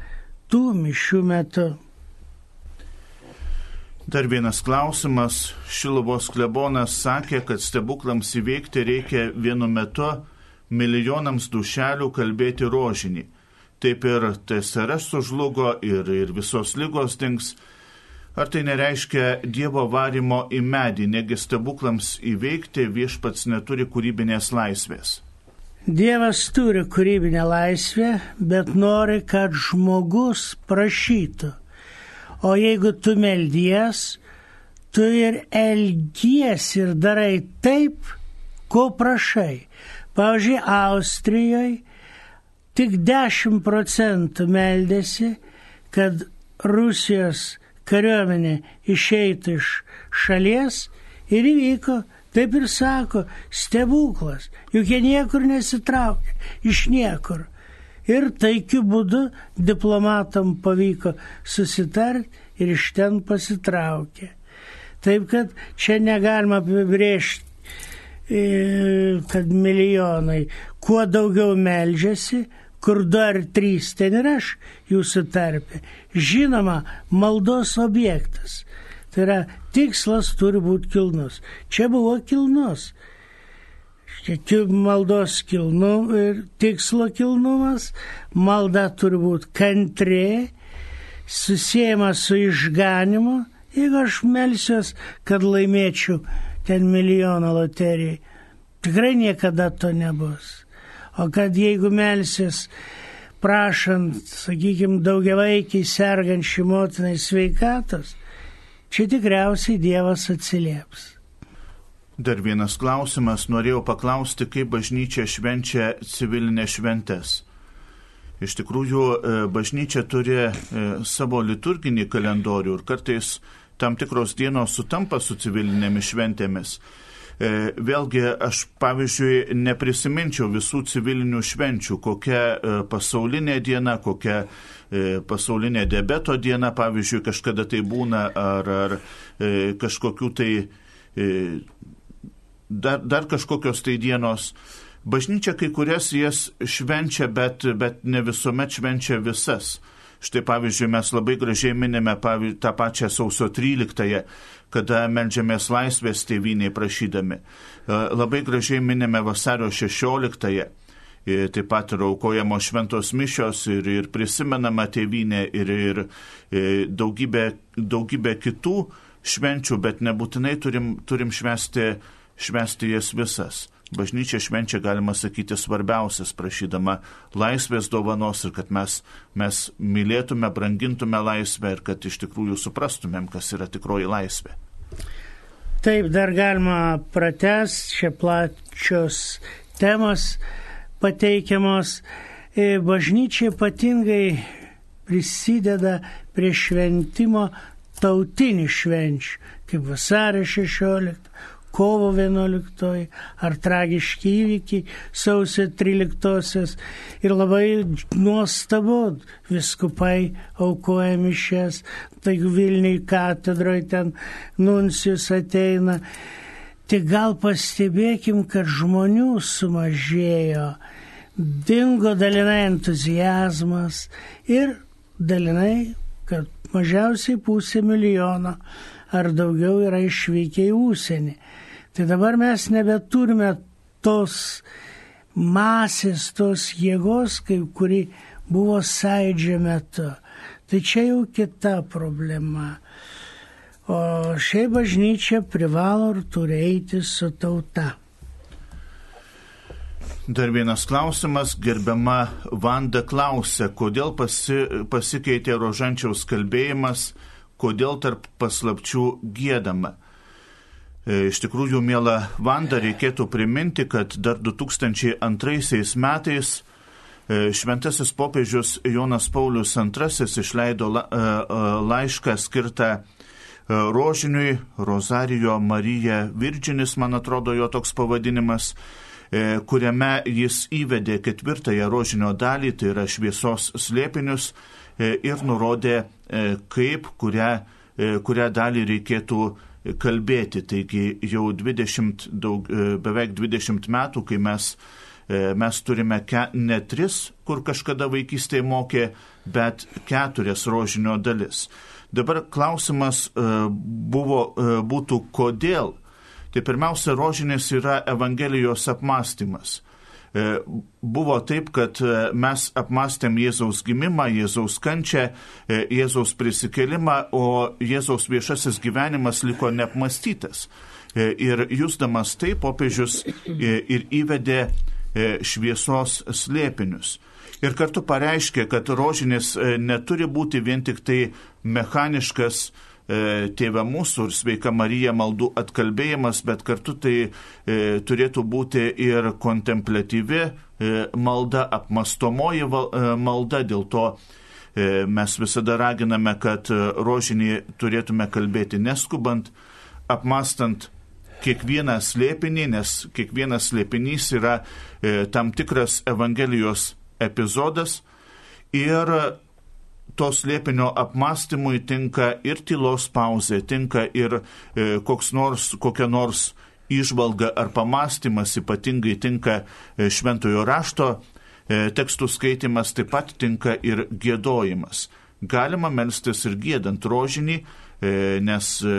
tų mišių metu. Dar vienas klausimas. Šiluvos klebonas sakė, kad stebuklams įveikti reikia vienu metu milijonams dušelių kalbėti rožinį. Taip ir TSRS sužlugo ir, ir visos lygos dings. Ar tai nereiškia Dievo varimo į medį, negi stebuklams įveikti viešpats neturi kūrybinės laisvės? Dievas turi kūrybinę laisvę, bet nori, kad žmogus prašytų O jeigu tu meldies, tu ir elgies ir darai taip, ko prašai. Pavyzdžiui, Austrijoje tik 10 procentų meldėsi, kad Rusijos kariuomenė išeitų iš šalies ir įvyko, taip ir sako, stebuklas, juk jie niekur nesitraukia, iš niekur. Ir taikiu būdu diplomatam pavyko susitarti ir iš ten pasitraukė. Taip kad čia negalima apibrėžti, e, kad milijonai kuo daugiau melžiasi, kur du ar trys ten ir aš jūsų tarpe. Žinoma, maldos objektas. Tai yra tikslas turi būti kilnus. Čia buvo kilnus. Čia maldos kilnu ir tikslo kilnumas. Malda turi būti kantrė, susijęma su išganimu. Jeigu aš melsiuos, kad laimėčiau ten milijoną loterijai, tikrai niekada to nebus. O kad jeigu melsis prašant, sakykime, daugiavaikiai sergančiai motinai sveikatos, čia tikriausiai Dievas atsilieps. Dar vienas klausimas, norėjau paklausti, kaip bažnyčia švenčia civilinės šventes. Iš tikrųjų, e, bažnyčia turi e, savo liturginį kalendorių ir kartais tam tikros dienos sutampa su civilinėmis šventėmis. E, vėlgi aš pavyzdžiui neprisiminčiau visų civilinių švenčių, kokia e, pasaulinė diena, kokia e, pasaulinė debeto diena, pavyzdžiui, kažkada tai būna, ar, ar kažkokių tai dar, dar kažkokios tai dienos. Bažnyčia kai kurias jas švenčia, bet, bet ne visuomet švenčia visas. Štai pavyzdžiui, mes labai gražiai minime tą pačią sausio 13-ąją, kada melžiamės laisvės tėviniai prašydami. E, labai gražiai minime vasario 16-ąją. Ir taip pat yra aukojamos šventos mišios ir, ir prisimenama tėvynė ir, ir, ir e, daugybė, daugybė kitų švenčių, bet nebūtinai turim, turim švesti, švesti jas visas bažnyčia švenčia, galima sakyti, svarbiausias, prašydama laisvės dovanos ir kad mes, mes mylėtume, brangintume laisvę ir kad iš tikrųjų suprastumėm, kas yra tikroji laisvė. Taip, dar galima pratesti, čia plačios temos pateikiamos. E, bažnyčia ypatingai prisideda prie šventimo tautinių švenčių, kaip vasario 16, kovo 11 ar tragiški įvykiai sausio 13 ir labai nuostabu viskupai aukoja mišes, tai Vilniui katedroje ten nuncijus ateina. Tik gal pastebėkim, kad žmonių sumažėjo, dingo dalinai entuzijazmas ir dalinai, kad mažiausiai pusė milijono ar daugiau yra išvykę į užsienį. Tai dabar mes nebeturime tos masės, tos jėgos, kaip kuri buvo sąidžio metu. Tai čia jau kita problema. O šiaip bažnyčia privalo ir turi eiti su tauta. Dar vienas klausimas, gerbiama Vanda klausė, kodėl pasi, pasikeitė rožančiaus kalbėjimas, kodėl tarp paslapčių gėdama. E, iš tikrųjų, mėla Vanda, reikėtų priminti, kad dar 2002 metais e, šventasis popiežius Jonas Paulius II išleido e, laišką skirtą rožiniui, Rozarijo Marija Virginis, man atrodo jo toks pavadinimas, kuriame jis įvedė ketvirtąją rožinio dalį, tai yra šviesos slėpinius, ir nurodė, kaip kurią, kurią dalį reikėtų kalbėti. Taigi jau 20, daug, e, beveik 20 metų, kai mes, e, mes turime ke, ne tris, kur kažkada vaikystėje mokė, bet keturias rožinio dalis. Dabar klausimas e, buvo, būtų, kodėl. Tai pirmiausia, rožinės yra Evangelijos apmąstymas. E, buvo taip, kad e, mes apmastėm Jėzaus gimimą, Jėzaus kančią, e, Jėzaus prisikelimą, o Jėzaus viešasis gyvenimas liko neapmastytas. Ir jūsdamas tai popiežius ir įvedė šviesos slėpinius. Ir kartu pareiškė, kad rožinis neturi būti vien tik tai mechaniškas Tėve mūsų ir sveika Marija maldų atkalbėjimas, bet kartu tai e, turėtų būti ir kontemplatyvi e, malda, apmastomoji e, malda, dėl to e, mes visada raginame, kad rožinį turėtume kalbėti neskubant, apmastant kiekvieną slėpinį, nes kiekvienas slėpinys yra e, tam tikras Evangelijos epizodas. Ir to slėpinio apmastymui tinka ir tylos pauzė, tinka ir e, koks nors, kokia nors išvalga ar pamastymas, ypatingai tinka e, šventojo rašto e, tekstų skaitimas, taip pat tinka ir gėdojimas. Galima melstis ir gėdant rožinį, e, nes e,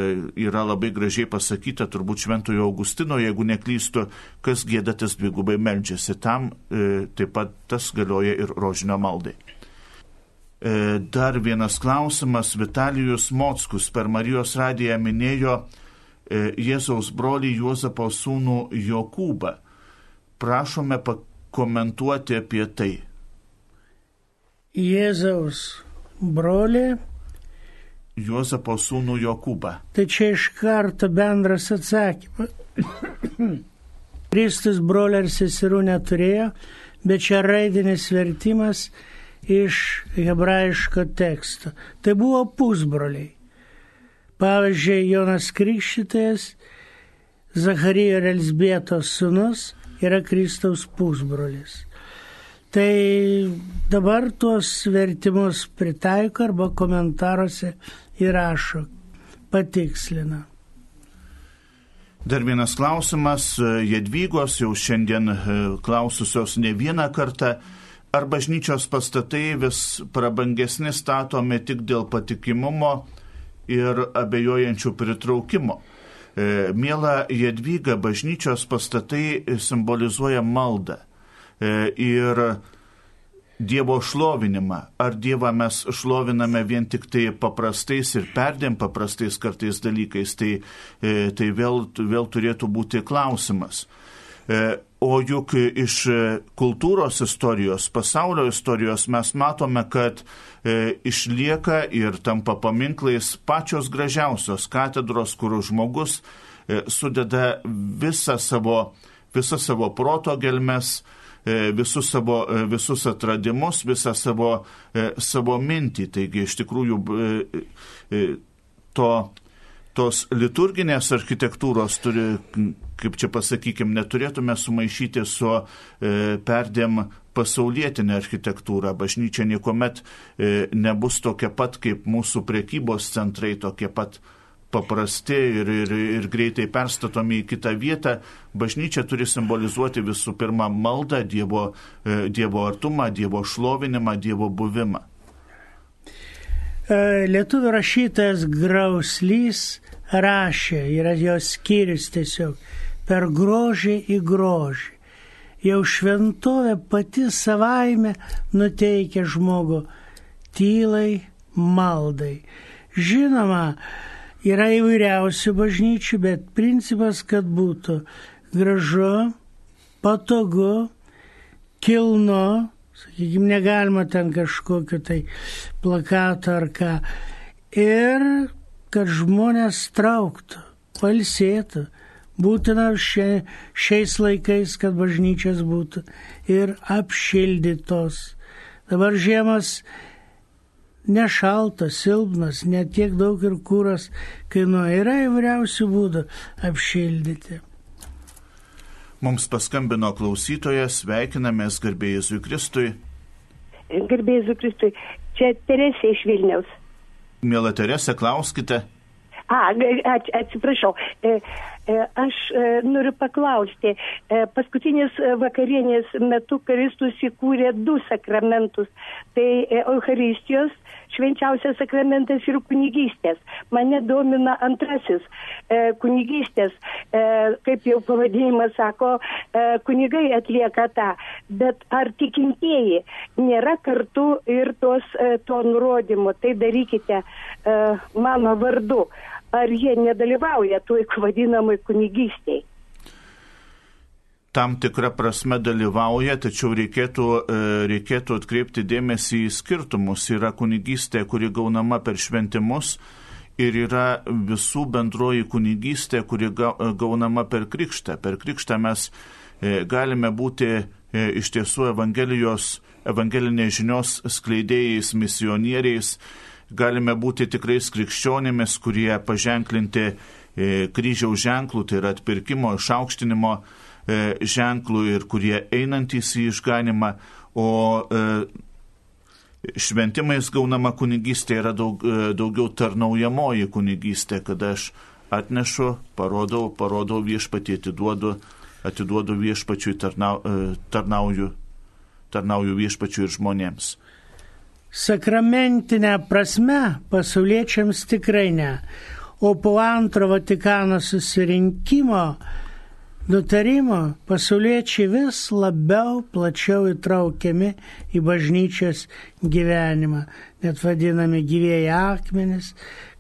yra labai gražiai pasakyta, turbūt šventojo Augustino, jeigu neklystu, kas gėdatis dvigubai meldžiasi. Tam e, taip pat tas galioja ir rožinio maldai. E, dar vienas klausimas. Vitalijus Mockus per Marijos radiją minėjo e, Jėzaus brolį Juozapo sūnų Jokūbą. Prašome pakomentuoti apie tai. Jėzaus brolį. Juozapo sūnų Jokūbą. Tai čia iš karto bendras atsakymas. Kristus brolių ir seserų neturėjo, bet čia raidinis vertimas iš hebrajiško teksto. Tai buvo pusbroliai. Pavyzdžiui, Jonas Krikštytojas, Zacharijo ir Elsbietos sunus yra Kristaus pusbrolis. Tai dabar tuos vertimus pritaiko arba komentaruose įrašo, patikslina. Dar vienas klausimas, Jedvygos jau šiandien e, klaususios ne vieną kartą ar bažnyčios pastatai vis prabangesni statomi tik dėl patikimumo ir abejojančių pritraukimo. E, Mėla Jedvyga, bažnyčios pastatai simbolizuoja maldą e, ir Dievo šlovinimą. Ar Dievą mes šloviname vien tik tai paprastais ir perdėm paprastais kartais dalykais, tai, e, tai vėl, vėl turėtų būti klausimas. O juk iš kultūros istorijos, pasaulio istorijos mes matome, kad e, išlieka ir tampa paminklais pačios gražiausios katedros, kur žmogus e, sudeda visą savo, visą savo proto gelmes, e, visus savo, e, visus atradimus, visą savo, e, savo mintį. Taigi iš tikrųjų e, to tos liturginės architektūros turi, kaip čia pasakykime, neturėtume sumaišyti su e, perdėm pasaulietinė architektūra. Bažnyčia niekuomet e, nebus tokia pat kaip mūsų prekybos centrai, tokie pat paprasti ir, ir, ir greitai perstatomi į kitą vietą. Bažnyčia turi simbolizuoti visų pirma maldą, Dievo, e, dievo artumą, Dievo šlovinimą, Dievo buvimą. E, lietuvių rašytojas Grauslys rašė, yra jos skyrius tiesiog, per grožį į grožį. Jau šventovė pati savaime nuteikia žmogų tylai maldai. Žinoma, yra įvairiausių bažnyčių, bet principas, kad būtų gražu, patogu, kilnu, sakykime, negalima ten kažkokio tai plakato ar ką. Ir kad žmonės trauktų, palsėtų. Būtina šia, šiais laikais, kad bažnyčios būtų ir apšildytos. Dabar žiemas nešaltas, silpnas, netiek daug ir kūras kainuoja. Yra įvairiausių būdų apšildyti. Mums paskambino klausytojas, sveikinamės garbėjai Jėzui Kristui. Garbėjai Jėzui Kristui. Čia Teresė iš Vilniaus. Mėla Teresė, klauskite. A, atsiprašau. E, aš e, noriu paklausti. Paskutinės vakarienės metu Kristus įkūrė du sakramentus. Tai Euharistijos švenčiausias sakramentas ir kunigystės. Mane domina antrasis e, kunigystės, e, kaip jau pavadinimas sako, e, kunigai atlieka tą. Bet ar tikintieji nėra kartu ir tos, e, to nurodymo, tai darykite e, mano vardu. Ar jie nedalyvauja toj vadinamai kunigystėje? tam tikrą prasme dalyvauja, tačiau reikėtų, e, reikėtų atkreipti dėmesį į skirtumus. Yra kunigystė, kuri gaunama per šventimus ir yra visų bendroji kunigystė, kuri gaunama per krikštą. Per krikštą mes e, galime būti e, iš tiesų Evangelijos, evangelinės žinios skleidėjais, misionieriais, galime būti tikrais krikščionėmis, kurie paženklinti e, kryžiaus ženklų, tai yra atpirkimo, išaukštinimo ženklų ir kurie einantys į išganimą, o šventimais gaunama kunigystė yra daug, e, daugiau tarnaujamoji kunigystė, kada aš atnešu, parodau, parodau viešpatį, atiduodu, atiduodu viešpačiui, tarnau, e, tarnauju, tarnauju viešpačiui ir žmonėms. Sakramentinė prasme pasauliečiams tikrai ne. O po antro Vatikano susirinkimo nutarimo pasauliečiai vis labiau plačiau įtraukiami į bažnyčios gyvenimą, net vadinami gyvėjai akmenis,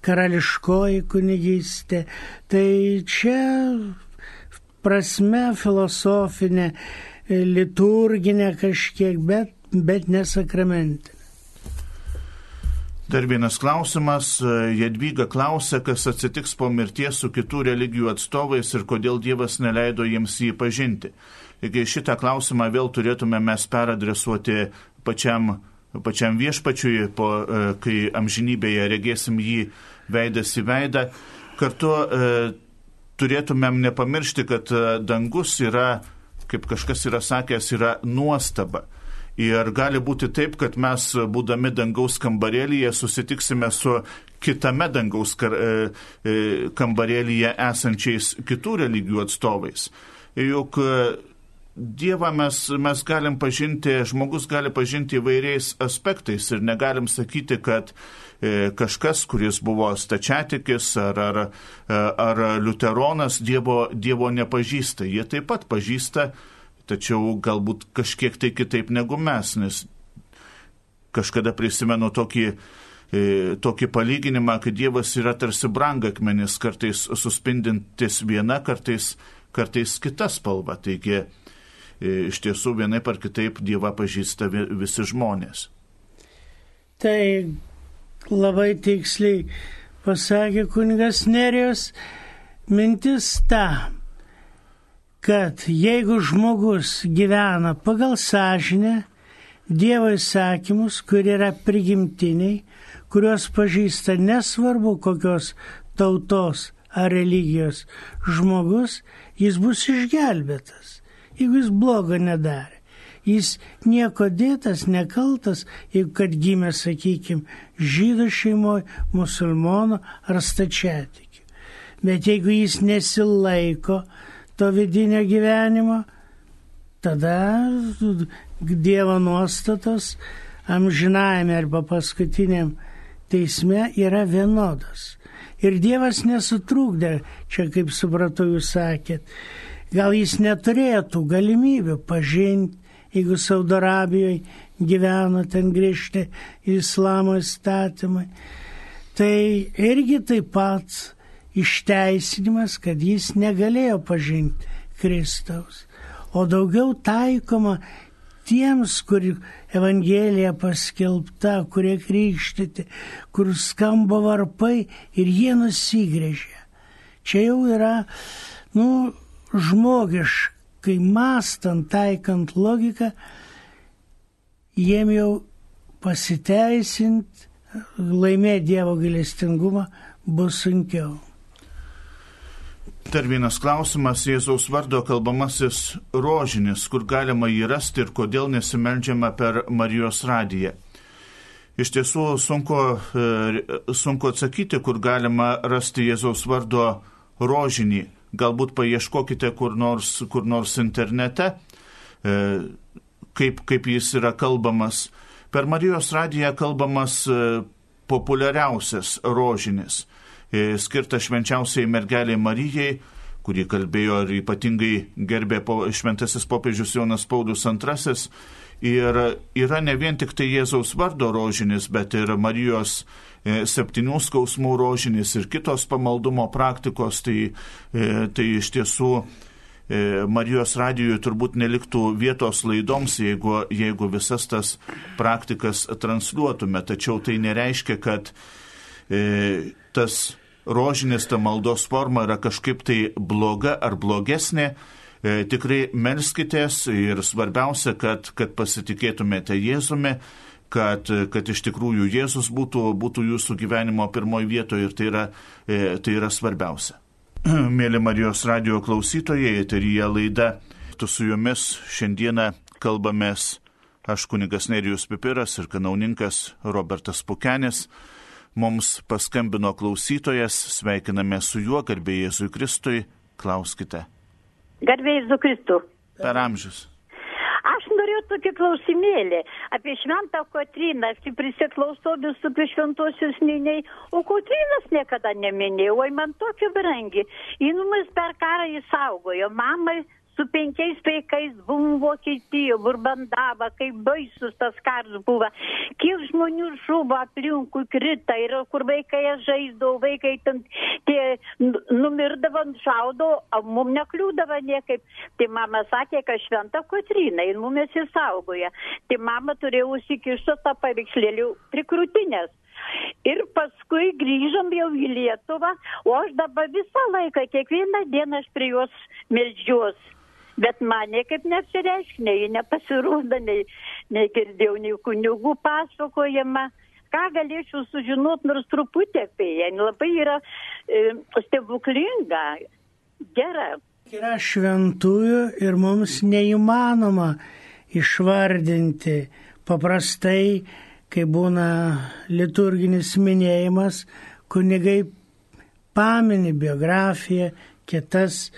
karališkoji kunigystė. Tai čia prasme filosofinė, liturginė kažkiek, bet, bet nesakramentinė. Dar vienas klausimas. Jadvyga klausia, kas atsitiks po mirties su kitų religijų atstovais ir kodėl Dievas neleido jiems jį pažinti. Taigi šitą klausimą vėl turėtume mes peradresuoti pačiam, pačiam viešpačiui, po, e, kai amžinybėje regėsim jį veidas į veidą. Kartu e, turėtumėm nepamiršti, kad e, dangus yra, kaip kažkas yra sakęs, yra nuostaba. Ir gali būti taip, kad mes, būdami dangaus kambarėlyje, susitiksime su kitame dangaus kar, e, e, kambarėlyje esančiais kitų religijų atstovais. Juk e, Dievą mes, mes galim pažinti, žmogus gali pažinti įvairiais aspektais ir negalim sakyti, kad e, kažkas, kuris buvo stačiatikis ar, ar, ar liuteronas, dievo, dievo nepažįsta. Jie taip pat pažįsta tačiau galbūt kažkiek tai kitaip negu mes, nes kažkada prisimenu tokį, e, tokį palyginimą, kad Dievas yra tarsi brangakmenis, kartais suspindintis viena, kartais, kartais kita spalva. Taigi e, iš tiesų vienai par kitaip Dievą pažįsta visi žmonės. Tai labai tiksliai pasakė kunigas Nerijos mintis ta, kad jeigu žmogus gyvena pagal sąžinę, Dievo įsakymus, kurie yra prigimtiniai, kuriuos pažįsta nesvarbu kokios tautos ar religijos žmogus, jis bus išgelbėtas, jeigu jis blogo nedarė. Jis nieko dėtas, nekaltas, jeigu kad gimė, sakykime, žydų šeimoje, musulmonų ar stačiatikių. Bet jeigu jis nesilaiko to vidinio gyvenimo, tada Dievo nuostatos amžinajame arba paskutiniam teisme yra vienodos. Ir Dievas nesutrūkdė, čia kaip supratau jūs sakėt, gal jis neturėjo tų galimybių pažinti, jeigu Saudo Arabijoje gyveno ten grįžti islamo įstatymai. Tai irgi taip pat išteisinimas, kad jis negalėjo pažinti Kristaus, o daugiau taikoma tiems, kur Evangelija paskelbta, kurie krikštyti, kur skamba varpai ir jie nusigrėžia. Čia jau yra, nu, žmogiškai mastant, taikant logiką, jiem jau pasiteisint, laimėti Dievo gailestingumą bus sunkiau. Dar vienas klausimas - Jėzaus vardo kalbamasis rožinis, kur galima jį rasti ir kodėl nesimeldžiama per Marijos radiją. Iš tiesų sunku, e, sunku atsakyti, kur galima rasti Jėzaus vardo rožinį. Galbūt paieškokite kur nors, kur nors internete, e, kaip, kaip jis yra kalbamas. Per Marijos radiją kalbamas e, populiariausias rožinis E, skirtą švenčiausiai mergeliai Marijai, kurį kalbėjo ir ypatingai gerbė šventasis popiežius Jonas Paulius II. Ir yra ne vien tik tai Jėzaus vardo rožinis, bet ir Marijos e, septynių skausmų rožinis ir kitos pamaldumo praktikos. Tai, e, tai iš tiesų Marijos radijui turbūt neliktų vietos laidoms, jeigu, jeigu visas tas praktikas transliuotume. Tačiau tai nereiškia, kad tas rožinis, ta maldos forma yra kažkaip tai bloga ar blogesnė. E, tikrai melskitės ir svarbiausia, kad, kad pasitikėtumėte Jėzumi, kad, kad iš tikrųjų Jėzus būtų, būtų jūsų gyvenimo pirmoji vietoje ir tai yra, e, tai yra svarbiausia. Mėly Marijos radio klausytojai, eterija laida, tu su jumis šiandieną kalbamės aš kunigas Nerijus Pipiras ir kanauninkas Robertas Pukenis. Mums paskambino klausytojas, sveikiname su juo, garbė Jėzui Kristui, klauskite. Garbė Jėzui Kristui. Per amžius. Aš norėjau tokį klausimėlį apie šventą Kotryną. Aš prisiklausau visų apie šventosius miniai, o Kotrynas niekada neminėjau, oi man tokia brangi. Mus per karą įsaugojo, mamai su penkiais vaikais buvom Vokietijoje, Burbandava, kaip baisus tas karas buvo. Kiek žmonių žuvo aplinkui krita ir kur vaikai žaisdavo, vaikai ten tie numirdavo, šaudo, o mum nekliūdavo niekaip. Tai mama sakė, kad šventa Kotrina ir mumis įsaugoja. Tai mama turėjo užsikišti tą paveikslėlių prikrūtinės. Ir paskui grįžom jau į Lietuvą, o aš dabar visą laiką, kiekvieną dieną aš prie jos melžiuos bet man niekaip neapsireiškia, nei nepasirodo, nei, nei girdėjau, nei kunigų pasakojama. Ką galėčiau sužinoti nors truputį apie ją, labai yra e, stebuklinga, gera. Yra šventųjų ir mums neįmanoma išvardinti paprastai, kai būna liturginis minėjimas, kunigai pamini biografiją, kitas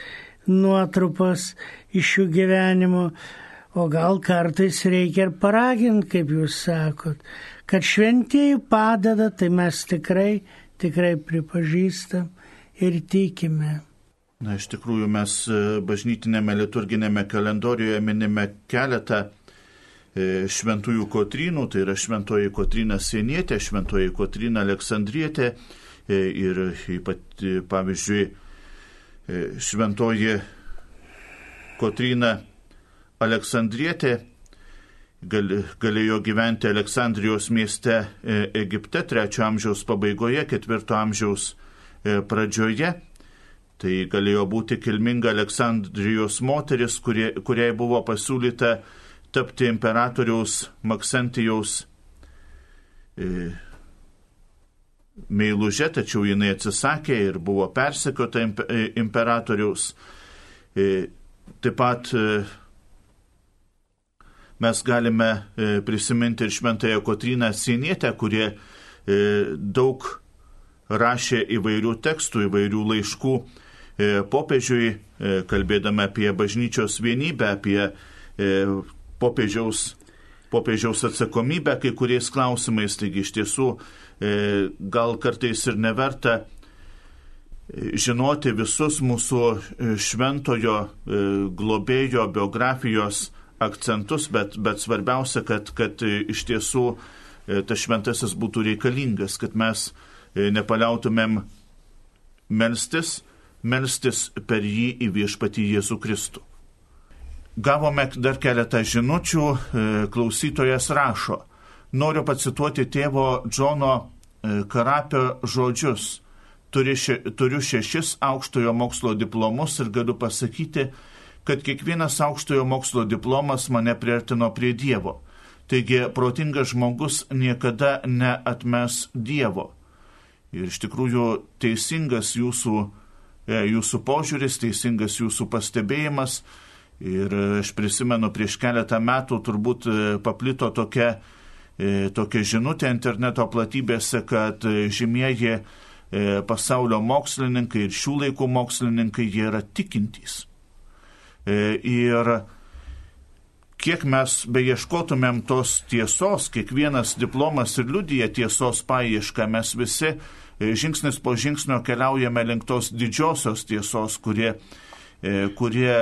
nuotrupas iš jų gyvenimo, o gal kartais reikia ir paraginti, kaip jūs sakot, kad šventieji padeda, tai mes tikrai, tikrai pripažįstam ir tikime. Na, iš tikrųjų, mes e, bažnytinėme liturginėme kalendorijoje minime keletą e, šventųjų kotrynų, tai yra šventoji kotryna Sienietė, šventoji kotryna Aleksandrietė e, ir ypat, pavyzdžiui, šventoji Kotryna Aleksandrietė galėjo gyventi Aleksandrijos mieste e, Egipte trečio amžiaus pabaigoje, ketvirto amžiaus e, pradžioje. Tai galėjo būti kilminga Aleksandrijos moteris, kurie, kuriai buvo pasiūlyta tapti imperatoriaus Maksentijaus e, meilužė, tačiau jinai atsisakė ir buvo persekiota imperatoriaus. Taip pat e, mes galime e, prisiminti ir šventąją Kotryną Sienietę, kurie e, daug rašė įvairių tekstų, įvairių laiškų popiežiui, kalbėdama apie bažnyčios vienybę, apie popiežiaus, popiežiaus atsakomybę kai kuriais klausimais. Taigi iš tiesų gal kartais ir neverta žinoti visus mūsų e, šventojo e, globėjo biografijos akcentus, bet, bet svarbiausia, kad, kad e, iš tiesų tas šventasis būtų reikalingas, kad mes nepaliautumėm melstis, melstis per jį į viešpatį Jėzų Kristų. Gavome dar keletą žinučių, klausytojas rašo, noriu pacituoti tėvo Džono Karapio žodžius turi še, turiu šešis aukštojo mokslo diplomus ir galiu pasakyti, kad kiekvienas aukštojo mokslo diplomas mane priartino prie Dievo. Taigi protingas žmogus niekada neatmes Dievo. Ir iš tikrųjų teisingas jūsų, e, jūsų požiūris, teisingas jūsų pastebėjimas. Ir aš prisimenu, prieš keletą metų turbūt e, paplito tokia, e, tokia žinutė interneto platybėse, kad žymieji pasaulio mokslininkai ir šių laikų mokslininkai, jie yra tikintys. E, ir kiek mes beieškotumėm tos tiesos, kiekvienas diplomas ir liudyja tiesos paiešką, mes visi e, žingsnis po žingsnio keliaujame link tos didžiosios tiesos, kurie, kurie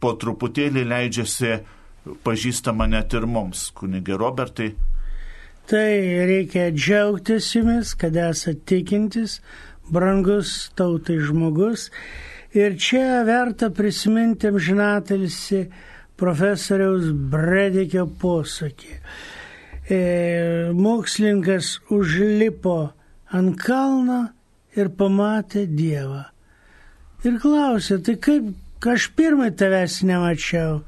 po truputėlį leidžiasi pažįstama net ir mums. Kunigė Robertai, Tai reikia džiaugtis jumis, kad esate tikintis, brangus tautai žmogus. Ir čia verta prisiminti amžinatelsi profesoriaus Bredikio posakį. E, mokslininkas užlipo ant kalno ir pamatė Dievą. Ir klausė, tai kaip aš pirmai tavęs nemačiau?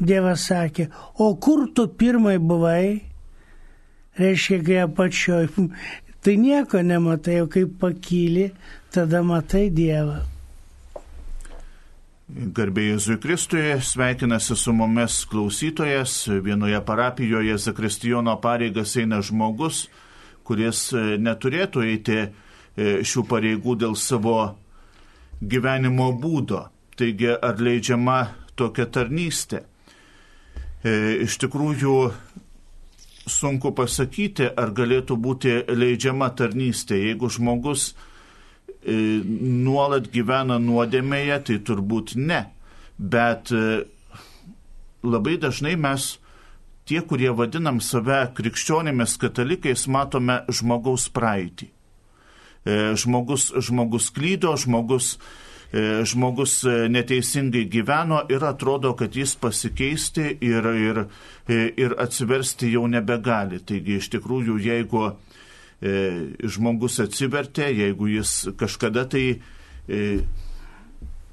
Dievas sakė, o kur tu pirmai buvai? Reiškia, kai apačioj. Tai nieko nematai, o kai pakyli, tada matai Dievą. Garbėjai Jėzui Kristui, sveikinasi su mumis klausytojas. Vienoje parapijoje Zakristijono pareigas eina žmogus, kuris e, neturėtų eiti e, šių pareigų dėl savo gyvenimo būdo. Taigi, ar leidžiama tokia tarnystė? E, iš tikrųjų, sunku pasakyti, ar galėtų būti leidžiama tarnystė, jeigu žmogus E, nuolat gyvena nuodėmėje, tai turbūt ne. Bet e, labai dažnai mes, tie, kurie vadinam save krikščionėmis katalikais, matome žmogaus praeitį. E, žmogus, žmogus klydo, žmogus, žmogus neteisingai gyveno ir atrodo, kad jis pasikeisti ir, ir, ir atsiversti jau nebegali. Taigi iš tikrųjų, jeigu e, žmogus atsivertė, jeigu jis kažkada tai e,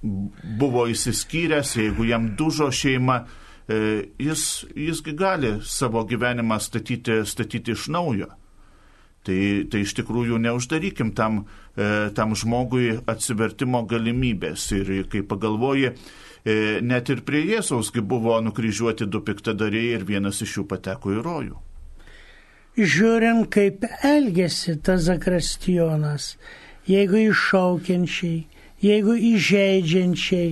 buvo įsiskyręs, jeigu jam dužo šeima, e, jis, jisgi gali savo gyvenimą statyti, statyti iš naujo. Tai, tai iš tikrųjų neuždarykim tam, e, tam žmogui atsivertimo galimybės. Ir kai pagalvoji, e, net ir prie Jėzausgi buvo nukryžiuoti du piktadariai ir vienas iš jų pateko į rojų žiūrint, kaip elgesi tas zakristijonas, jeigu iššaukiančiai, jeigu įžeidžiančiai,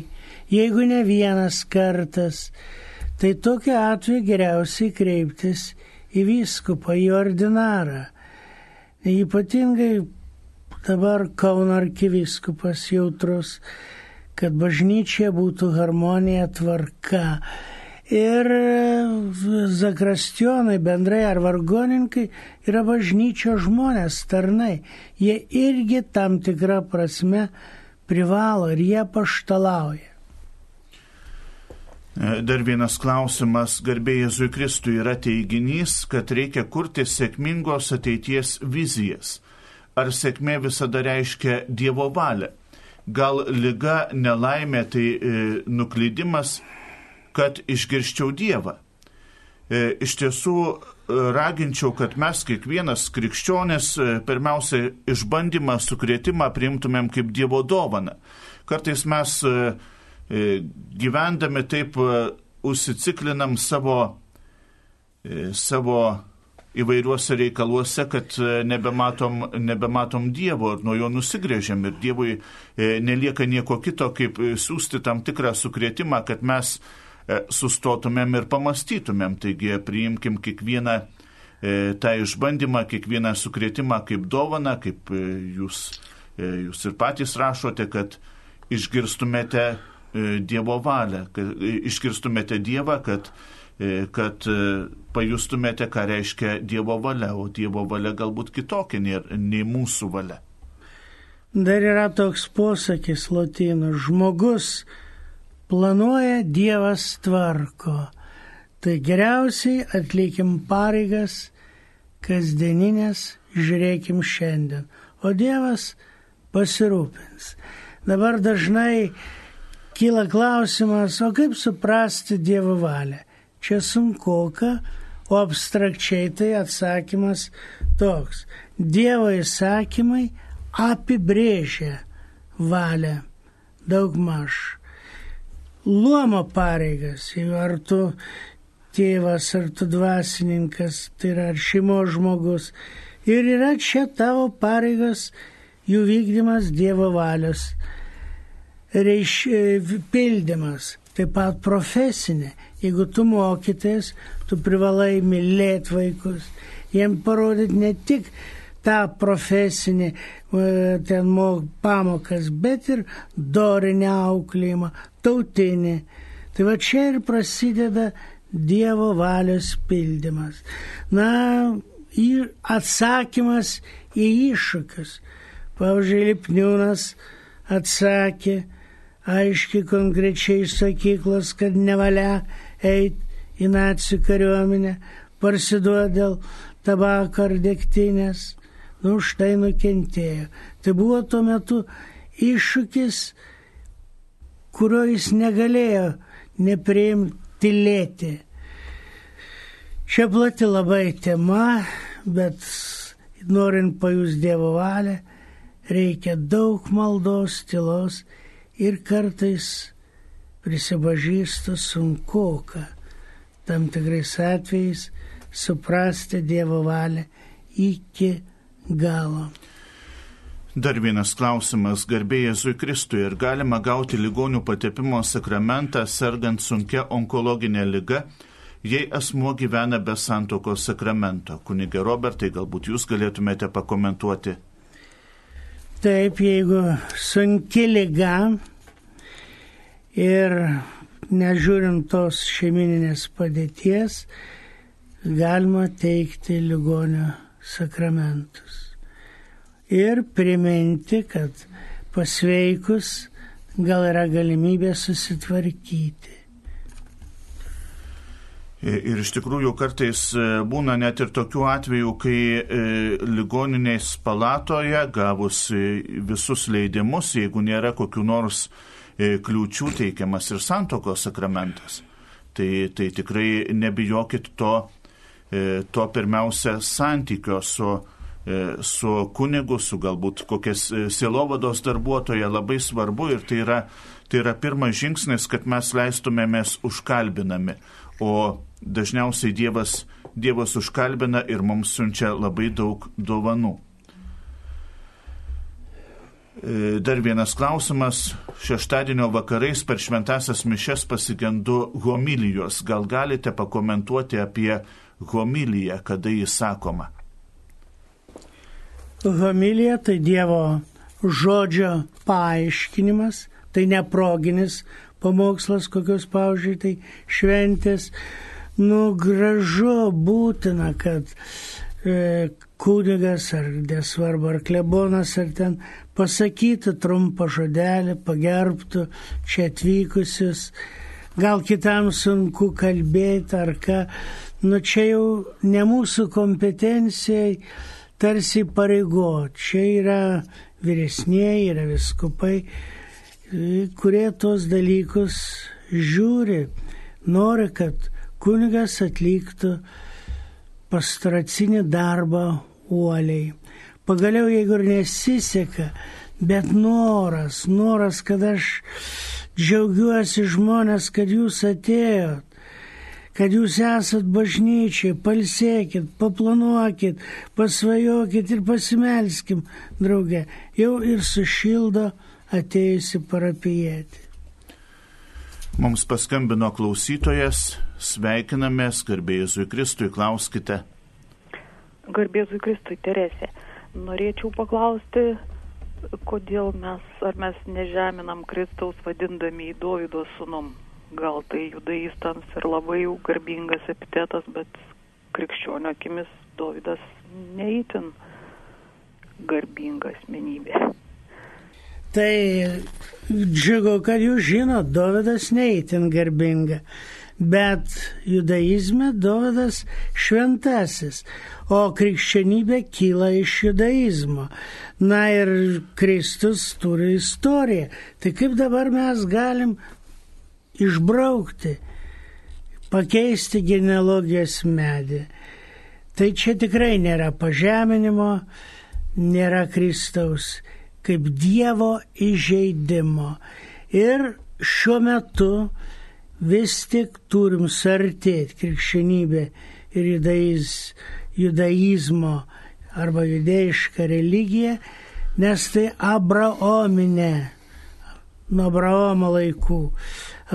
jeigu ne vienas kartas, tai tokiu atveju geriausiai kreiptis į vyskupą, į ordinarą. Ypatingai dabar Kauno arkiviskupas jautrus, kad bažnyčia būtų harmonija, tvarka ir e, zakrastionai bendrai ar vargoninkai yra bažnyčio žmonės, tarnai. Jie irgi tam tikrą prasme privalo ir jie paštalauja. E, dar vienas klausimas, garbė Jėzui Kristui yra teiginys, kad reikia kurti sėkmingos ateities vizijas. Ar sėkmė visada reiškia Dievo valią? Gal lyga, nelaimė, tai e, nuklydimas kad išgirščiau Dievą. E, iš tiesų e, raginčiau, kad mes kiekvienas krikščionis e, pirmiausia išbandymą, sukrėtimą priimtumėm kaip Dievo dovaną. Kartais mes gyvendami taip užsiciklinam savo, savo įvairiuose reikaluose, kad nebematom, nebematom Dievo ir nuo jo nusigrėžiam ir Dievui nelieka nieko kito, kaip siūsti tam tikrą sukrėtimą, kad mes E, sustotumėm ir pamastytumėm. Taigi priimkim kiekvieną e, tą išbandymą, kiekvieną sukrėtimą kaip dovaną, kaip e, jūs, jūs ir patys rašote, kad išgirstumėte Dievo valią, kad išgirstumėte Dievą, kad, kad pajustumėte, ką reiškia Dievo valia, o Dievo valia galbūt kitokia nei mūsų valia. Dar yra toks posakis lotynų - žmogus planuoja Dievas tvarko. Tai geriausiai atlikim pareigas, kasdieninės, žiūrėkim šiandien, o Dievas pasirūpins. Dabar dažnai kyla klausimas, o kaip suprasti Dievo valią? Čia sunkuoka, o abstrakčiai tai atsakymas toks. Dievo įsakymai apibrėžia valią daug maž luomo pareigas, ar tu tėvas, ar tu dvasininkas, tai yra ar šeimos žmogus. Ir yra čia tavo pareigas, jų vykdymas Dievo valios, reiš, pildymas, taip pat profesinė. Jeigu tu mokytės, tu privalai mylėti vaikus, jiem parodyti ne tik tą profesinį ten pamokas, bet ir dorinę auklėjimą, tautinį. Tai va čia ir prasideda Dievo valios pildymas. Na, ir atsakymas į iššūkius. Pavyzdžiui, Lipniūnas atsakė aiškiai konkrečiai sakyklos, kad nevalia eiti į nacijų kariuomenę, parsiduoti dėl tabako ar dėktinės nu už tai nukentėjo. Tai buvo tuo metu iššūkis, kurio jis negalėjo nepriimti lėti. Čia plati labai tema, bet norint pajus Dievo valią, reikia daug maldos, tylos ir kartais prisipažįsta sunkuoka tam tikrais atvejais suprasti Dievo valią iki galo. Dar vienas klausimas - garbė Jėzui Kristui ir galima gauti ligonių patepimo sakramentą sergant sunkia onkologinė lyga, jei asmuo gyvena be santokos sakramento. Kunigė Robertai, galbūt jūs galėtumėte pakomentuoti. Taip, jeigu sunki lyga ir nežiūrint tos šeimininės padėties, galima teikti ligonio sakramentus ir priminti, kad pasveikus gal yra galimybė susitvarkyti. Ir iš tikrųjų kartais e, būna net ir tokių atvejų, kai e, ligoninės palatoje gavus visus leidimus, jeigu nėra kokių nors e, kliūčių teikiamas ir santokos sakramentas, tai, tai tikrai nebijokit to, to pirmiausia santykio su E, su kunigu, su galbūt kokias e, sielovados darbuotoja labai svarbu ir tai yra, tai yra pirmas žingsnis, kad mes leistumėmės užkalbinami. O dažniausiai Dievas, Dievas užkalbina ir mums siunčia labai daug dovanų. E, dar vienas klausimas. Šeštadienio vakarais per šventasias mišes pasigendu homilijos. Gal galite pakomentuoti apie homiliją, kada jis sakoma? Homilija tai Dievo žodžio paaiškinimas, tai neproginis pamokslas, kokios, pavyzdžiui, tai šventės. Nu, gražu būtina, kad e, kunigas ar nesvarbu, ar klebonas, ar ten pasakytų trumpą žodelį, pagerbtų čia atvykusius. Gal kitam sunku kalbėti ar ką. Nu, čia jau ne mūsų kompetencijai tarsi pareigo. Čia yra vyresnėji, yra viskupai, kurie tos dalykus žiūri, nori, kad kunigas atliktų pastoracinį darbą uoliai. Pagaliau, jeigu ir nesiseka, bet noras, noras, kad aš džiaugiuosi žmonės, kad jūs atėjot, kad jūs esat bažnyčiai, palsėkit, paplanuokit, pasvajokit ir pasimelskim, drauge, jau ir sušildo atėjusi parapijėti. Mums paskambino klausytojas, sveikinamės, garbėjusui Kristui, klauskite. Garbėzui Kristui, Teresė, norėčiau paklausti, kodėl mes, ar mes nežeminam Kristaus vadindami į Dovydo sunum gal tai judaistams ir labai jau garbingas epitetas, bet krikščionio akimis Dovydas neįtin garbinga asmenybė. Tai džiugu, kad jūs žinot, Dovydas neįtin garbinga. Bet judaizme Dovydas šventasis, o krikščionybė kyla iš judaizmo. Na ir Kristus turi istoriją. Tai kaip dabar mes galim išbraukti, pakeisti genealogijos medį. Tai čia tikrai nėra pažeminimo, nėra Kristaus kaip Dievo įžeidimo. Ir šiuo metu vis tik turim sartėti krikščionybė ir judaiz, judaizmo arba judėjiška religija, nes tai Abraominė, nuo Abraomo laikų.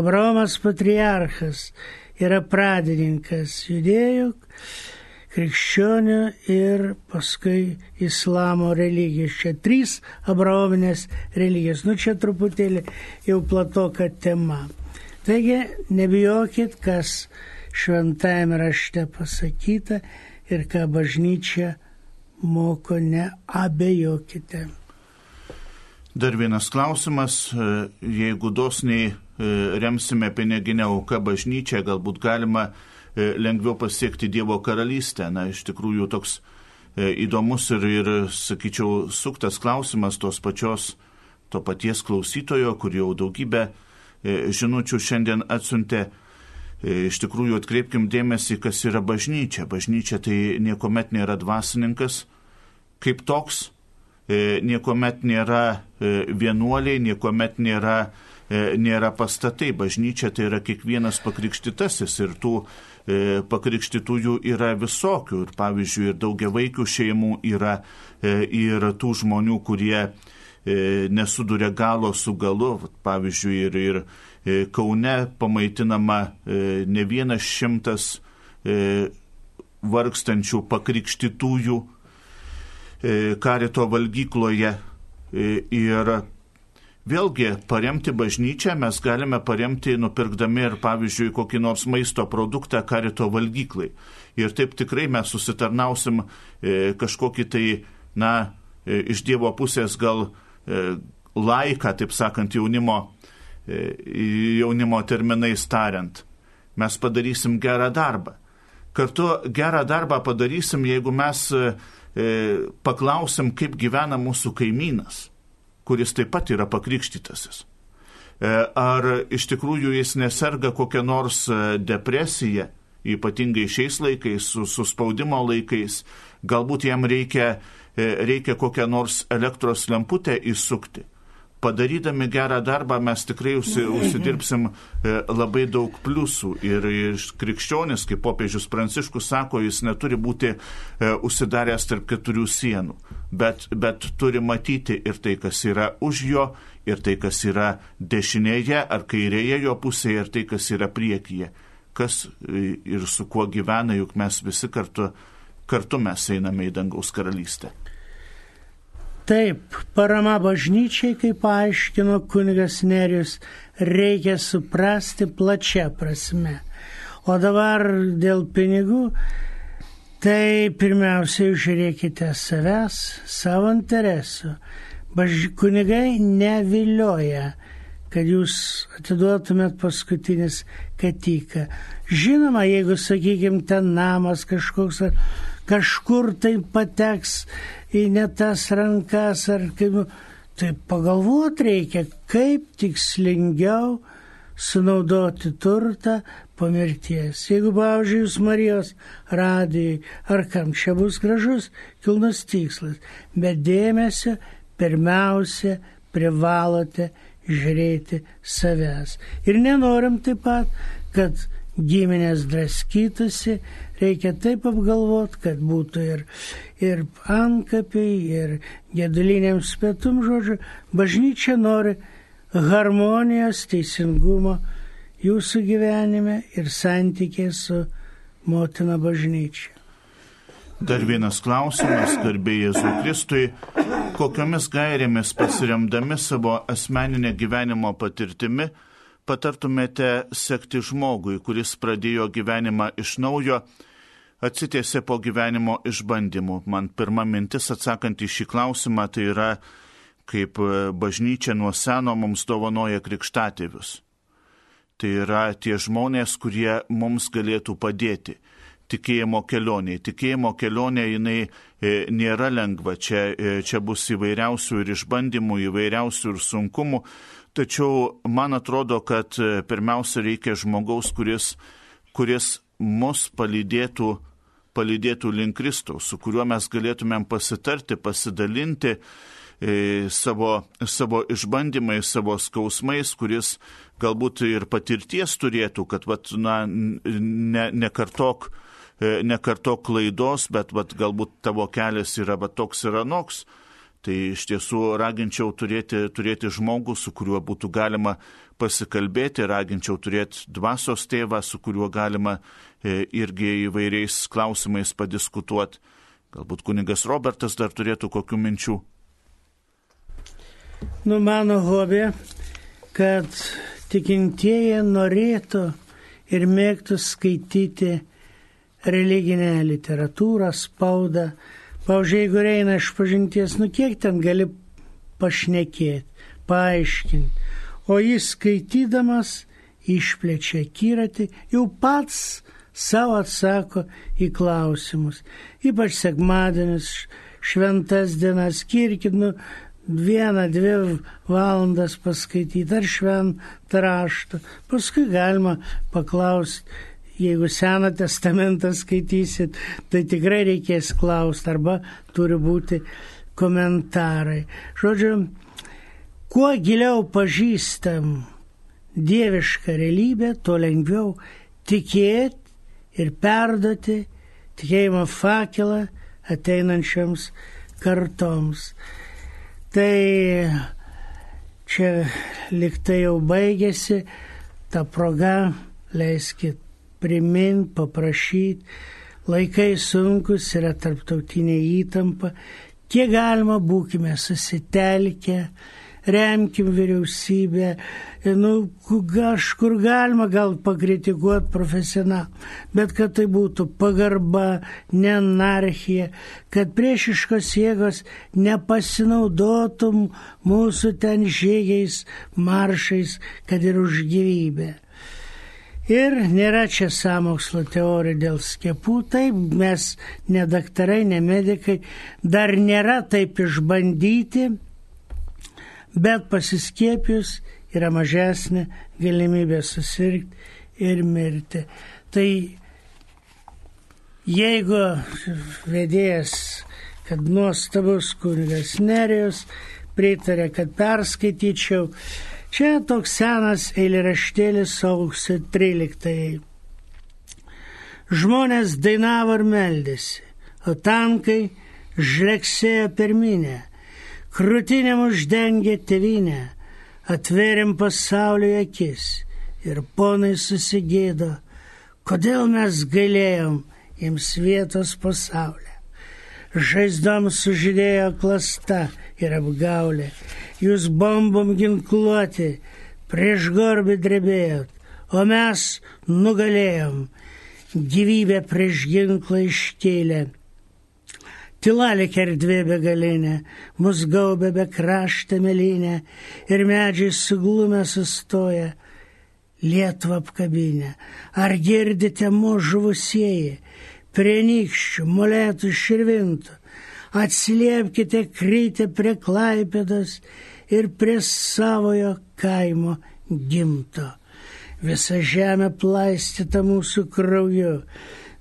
Abraomas patriarchas yra pradininkas judėjų, krikščionių ir paskui islamo religijos. Čia trys abraominės religijos. Nu čia truputėlį jau platoka tema. Taigi nebijokit, kas šventajame rašte pasakyta ir ką bažnyčia moko, neabejokite. Dar vienas klausimas, jeigu dosniai E, remsime piniginę auką bažnyčią, galbūt galima e, lengviau pasiekti Dievo karalystę. Na, iš tikrųjų toks įdomus ir, ir, sakyčiau, suktas klausimas tos pačios, to paties klausytojo, kur jau daugybę žinučių šiandien atsiuntė. Iš tikrųjų, atkreipkim dėmesį, kas yra bažnyčia. Bažnyčia tai niekuomet nėra dvasininkas kaip toks, niekuomet nėra vienuoliai, niekuomet nėra E, nėra pastatai. Bažnyčia tai yra kiekvienas pakrikštytasis ir tų e, pakrikštytųjų yra visokių. Ir pavyzdžiui, ir daugia vaikių šeimų yra e, ir tų žmonių, kurie nesuduria galo su galu. Pavyzdžiui, ir, ir Kaune pamaitinama ne vienas šimtas vargstančių pakrikštytųjų karito valgykloje. Ir Vėlgi, paremti bažnyčią mes galime paremti nupirkdami ir, pavyzdžiui, kokį nors maisto produktą karito valgyklai. Ir taip tikrai mes susitarnausim e, kažkokį tai, na, e, iš Dievo pusės gal e, laiką, taip sakant, jaunimo, e, jaunimo terminais tariant. Mes padarysim gerą darbą. Kartu gerą darbą padarysim, jeigu mes e, e paklausim, kaip gyvena mūsų kaimynas kuris taip pat yra pakrikštytasis. E, ar iš tikrųjų jis neserga kokią nors e, depresiją, ypatingai šiais laikais, su, su spaudimo laikais, galbūt jam reikia, e, reikia kokią nors elektros lemputę įsukti padarydami gerą darbą mes tikrai užsi, užsidirbsim e, labai daug pliusų. Ir, ir krikščionis, kaip popiežius Pranciškus sako, jis neturi būti e, užsidaręs tarp keturių sienų, bet, bet turi matyti ir tai, kas yra už jo, ir tai, kas yra dešinėje ar kairėje jo pusėje, ir tai, kas yra priekyje. Kas e, ir su kuo gyvena, juk mes visi kartu, kartu mes einame į dangaus karalystę. Taip, parama bažnyčiai, kaip paaiškino kunigas Nerius, reikia suprasti plačia prasme. O dabar dėl pinigų, tai pirmiausia žiūrėkite savęs, savo interesų. Baž... Kunigai nevilioja, kad jūs atiduotumėt paskutinis katyką. Žinoma, jeigu, sakykime, ten namas kažkoks ar kažkur tai pateks į netas rankas ar kaip, tai pagalvoti reikia, kaip tikslingiau sunaudoti turtą po mirties. Jeigu, pavyzdžiui, jūs Marijos radijai ar kam čia bus gražus, kilnus tikslas, bet dėmesio pirmiausia privalote žiūrėti savęs. Ir nenorim taip pat, kad giminės draskytųsi, reikia taip apgalvoti, kad būtų ir, ir ankapiai, ir geduliniams pietum, žodžiu, bažnyčia nori harmonijos, teisingumo jūsų gyvenime ir santykiai su motina bažnyčia. Dar vienas klausimas, garbė Jėzui Kristui, kokiomis gairėmis pasiremdami savo asmeninę gyvenimo patirtimi patartumėte sekti žmogui, kuris pradėjo gyvenimą iš naujo, atsitėsi po gyvenimo išbandymų. Man pirma mintis atsakant į šį klausimą tai yra, kaip bažnyčia nuo seno mums dovanoja krikštatėvius. Tai yra tie žmonės, kurie mums galėtų padėti tikėjimo kelionė. Tikėjimo kelionė jinai e, nėra lengva, čia, e, čia bus įvairiausių ir išbandymų, įvairiausių ir sunkumų, Tačiau man atrodo, kad e, pirmiausia reikia žmogaus, kuris, kuris mus palydėtų, palydėtų link Kristaus, su kuriuo mes galėtumėm pasitarti, pasidalinti e, savo, savo išbandymais, savo skausmais, kuris galbūt ir patirties turėtų, kad vat, na, ne, nekartok, e, nekartok klaidos, bet vat, galbūt tavo kelias yra vat, toks ir anoks. Tai iš tiesų raginčiau turėti, turėti žmogų, su kuriuo būtų galima pasikalbėti, raginčiau turėti dvasios tėvą, su kuriuo galima e, irgi įvairiais klausimais padiskutuoti. Galbūt kuningas Robertas dar turėtų kokių minčių. Nu, mano hobė, kad tikintieji norėtų ir mėgtų skaityti religinę literatūrą, spaudą, Pavyzdžiui, jeigu eina iš pažinties, nu kiek ten gali pašnekėti, paaiškinti, o jis skaitydamas išplečia kiratį, jau pats savo atsako į klausimus. Ypač sekmadienis, šventas dienas, skirkit nu, vieną, dvi valandas paskaityti ar šventą raštą. Paskui galima paklausti, jeigu Seną testamentą skaitysit, tai tikrai reikės klausti arba turi būti komentarai. Žodžiu, kuo giliau pažįstam dievišką realybę, tuo lengviau tikėti ir perduoti tikėjimo fakelą ateinančioms kartoms. Tai čia liktai jau baigėsi, ta proga leiskit priminti, paprašyti, laikai sunkus yra tarptautinė įtampa, kiek galima būkime susitelkę, remkim vyriausybę, nu, kažkur galima gal pakritikuoti profesionalą, bet kad tai būtų pagarba, ne anarchija, kad priešiškos jėgos nepasinaudotum mūsų ten žygiais, maršais, kad ir už gyvybę. Ir nėra čia samokslo teorijų dėl skiepų, taip mes ne daktarai, ne medikai, dar nėra taip išbandyti, bet pasiskiepius yra mažesnė galimybė susirgti ir mirti. Tai jeigu vedėjas, kad nuostabus kunigas Nerijus pritarė, kad perskaityčiau, Čia toks senas eilėraštėlis sausio 13. Žmonės dainavo ir meldėsi, o tankai žleksėjo per minę, krūtinėm uždengė tevinę, atveriam pasaulio akis. Ir ponai susigėdo, kodėl mes gailėjom jiems vietos pasaulyje. Žaizdom sužydėjo klasta ir apgaulė, jūs bombom ginkluoti, prieš gorbį drebėjot, o mes nugalėjom, gyvybę prieš ginklą iškėlė. Tilalė erdvė begalinė, mus gaubė be kraštą melinę ir medžiai suglumę sustoja, Lietuvą apkabinę. Ar girdite mūsų žuvusieji, prie nykščių, molėtų širvintų. Atsiliepkite krytę prie klaipėdas ir prie savojo kaimo gimto. Visa žemė plaistyta mūsų krauju,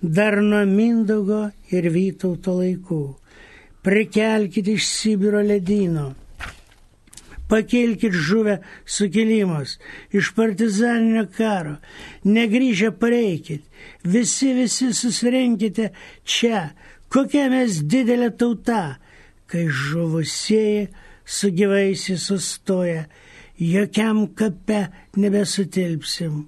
dar nuo Mindaugo ir Vytauto laikų. Prikelkite iš Sibiro ledino Pakelkit žuvę sukilimus iš partizaninio karo. Negryžę pareikit. Visi, visi susirinkite čia. Kokia mes didelė tauta, kai žuvusieji su gyvaisiais sustoja. Jokiam kape nebesutilpsim.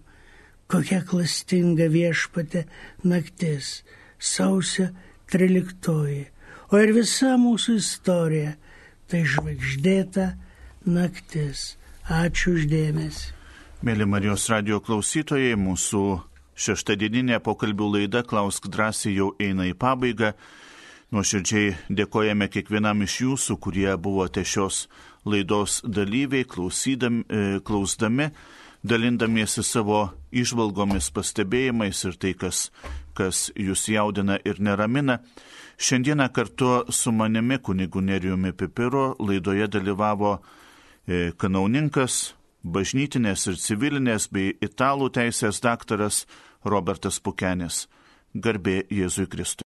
Kokia klastinga viešpatė naktis. Sausio 13. O ir visa mūsų istorija tai žvaigždėta naktis. Ačiū uždėmesi. Mėly Marijos radio klausytojai, mūsų šeštadieninė pokalbių laida Klausk drąsiai jau eina į pabaigą. Nuoširdžiai dėkojame kiekvienam iš jūsų, kurie buvote šios laidos dalyviai, e, klausdami, dalindamiesi savo išvalgomis, pastebėjimais ir tai, kas, kas jūs jaudina ir neramina. Šiandieną kartu su manimi kunigu Nerijumi Pipiru laidoje dalyvavo E, kanauninkas, bažnytinės ir civilinės bei italų teisės daktaras Robertas Pukenis. Garbė Jėzui Kristui.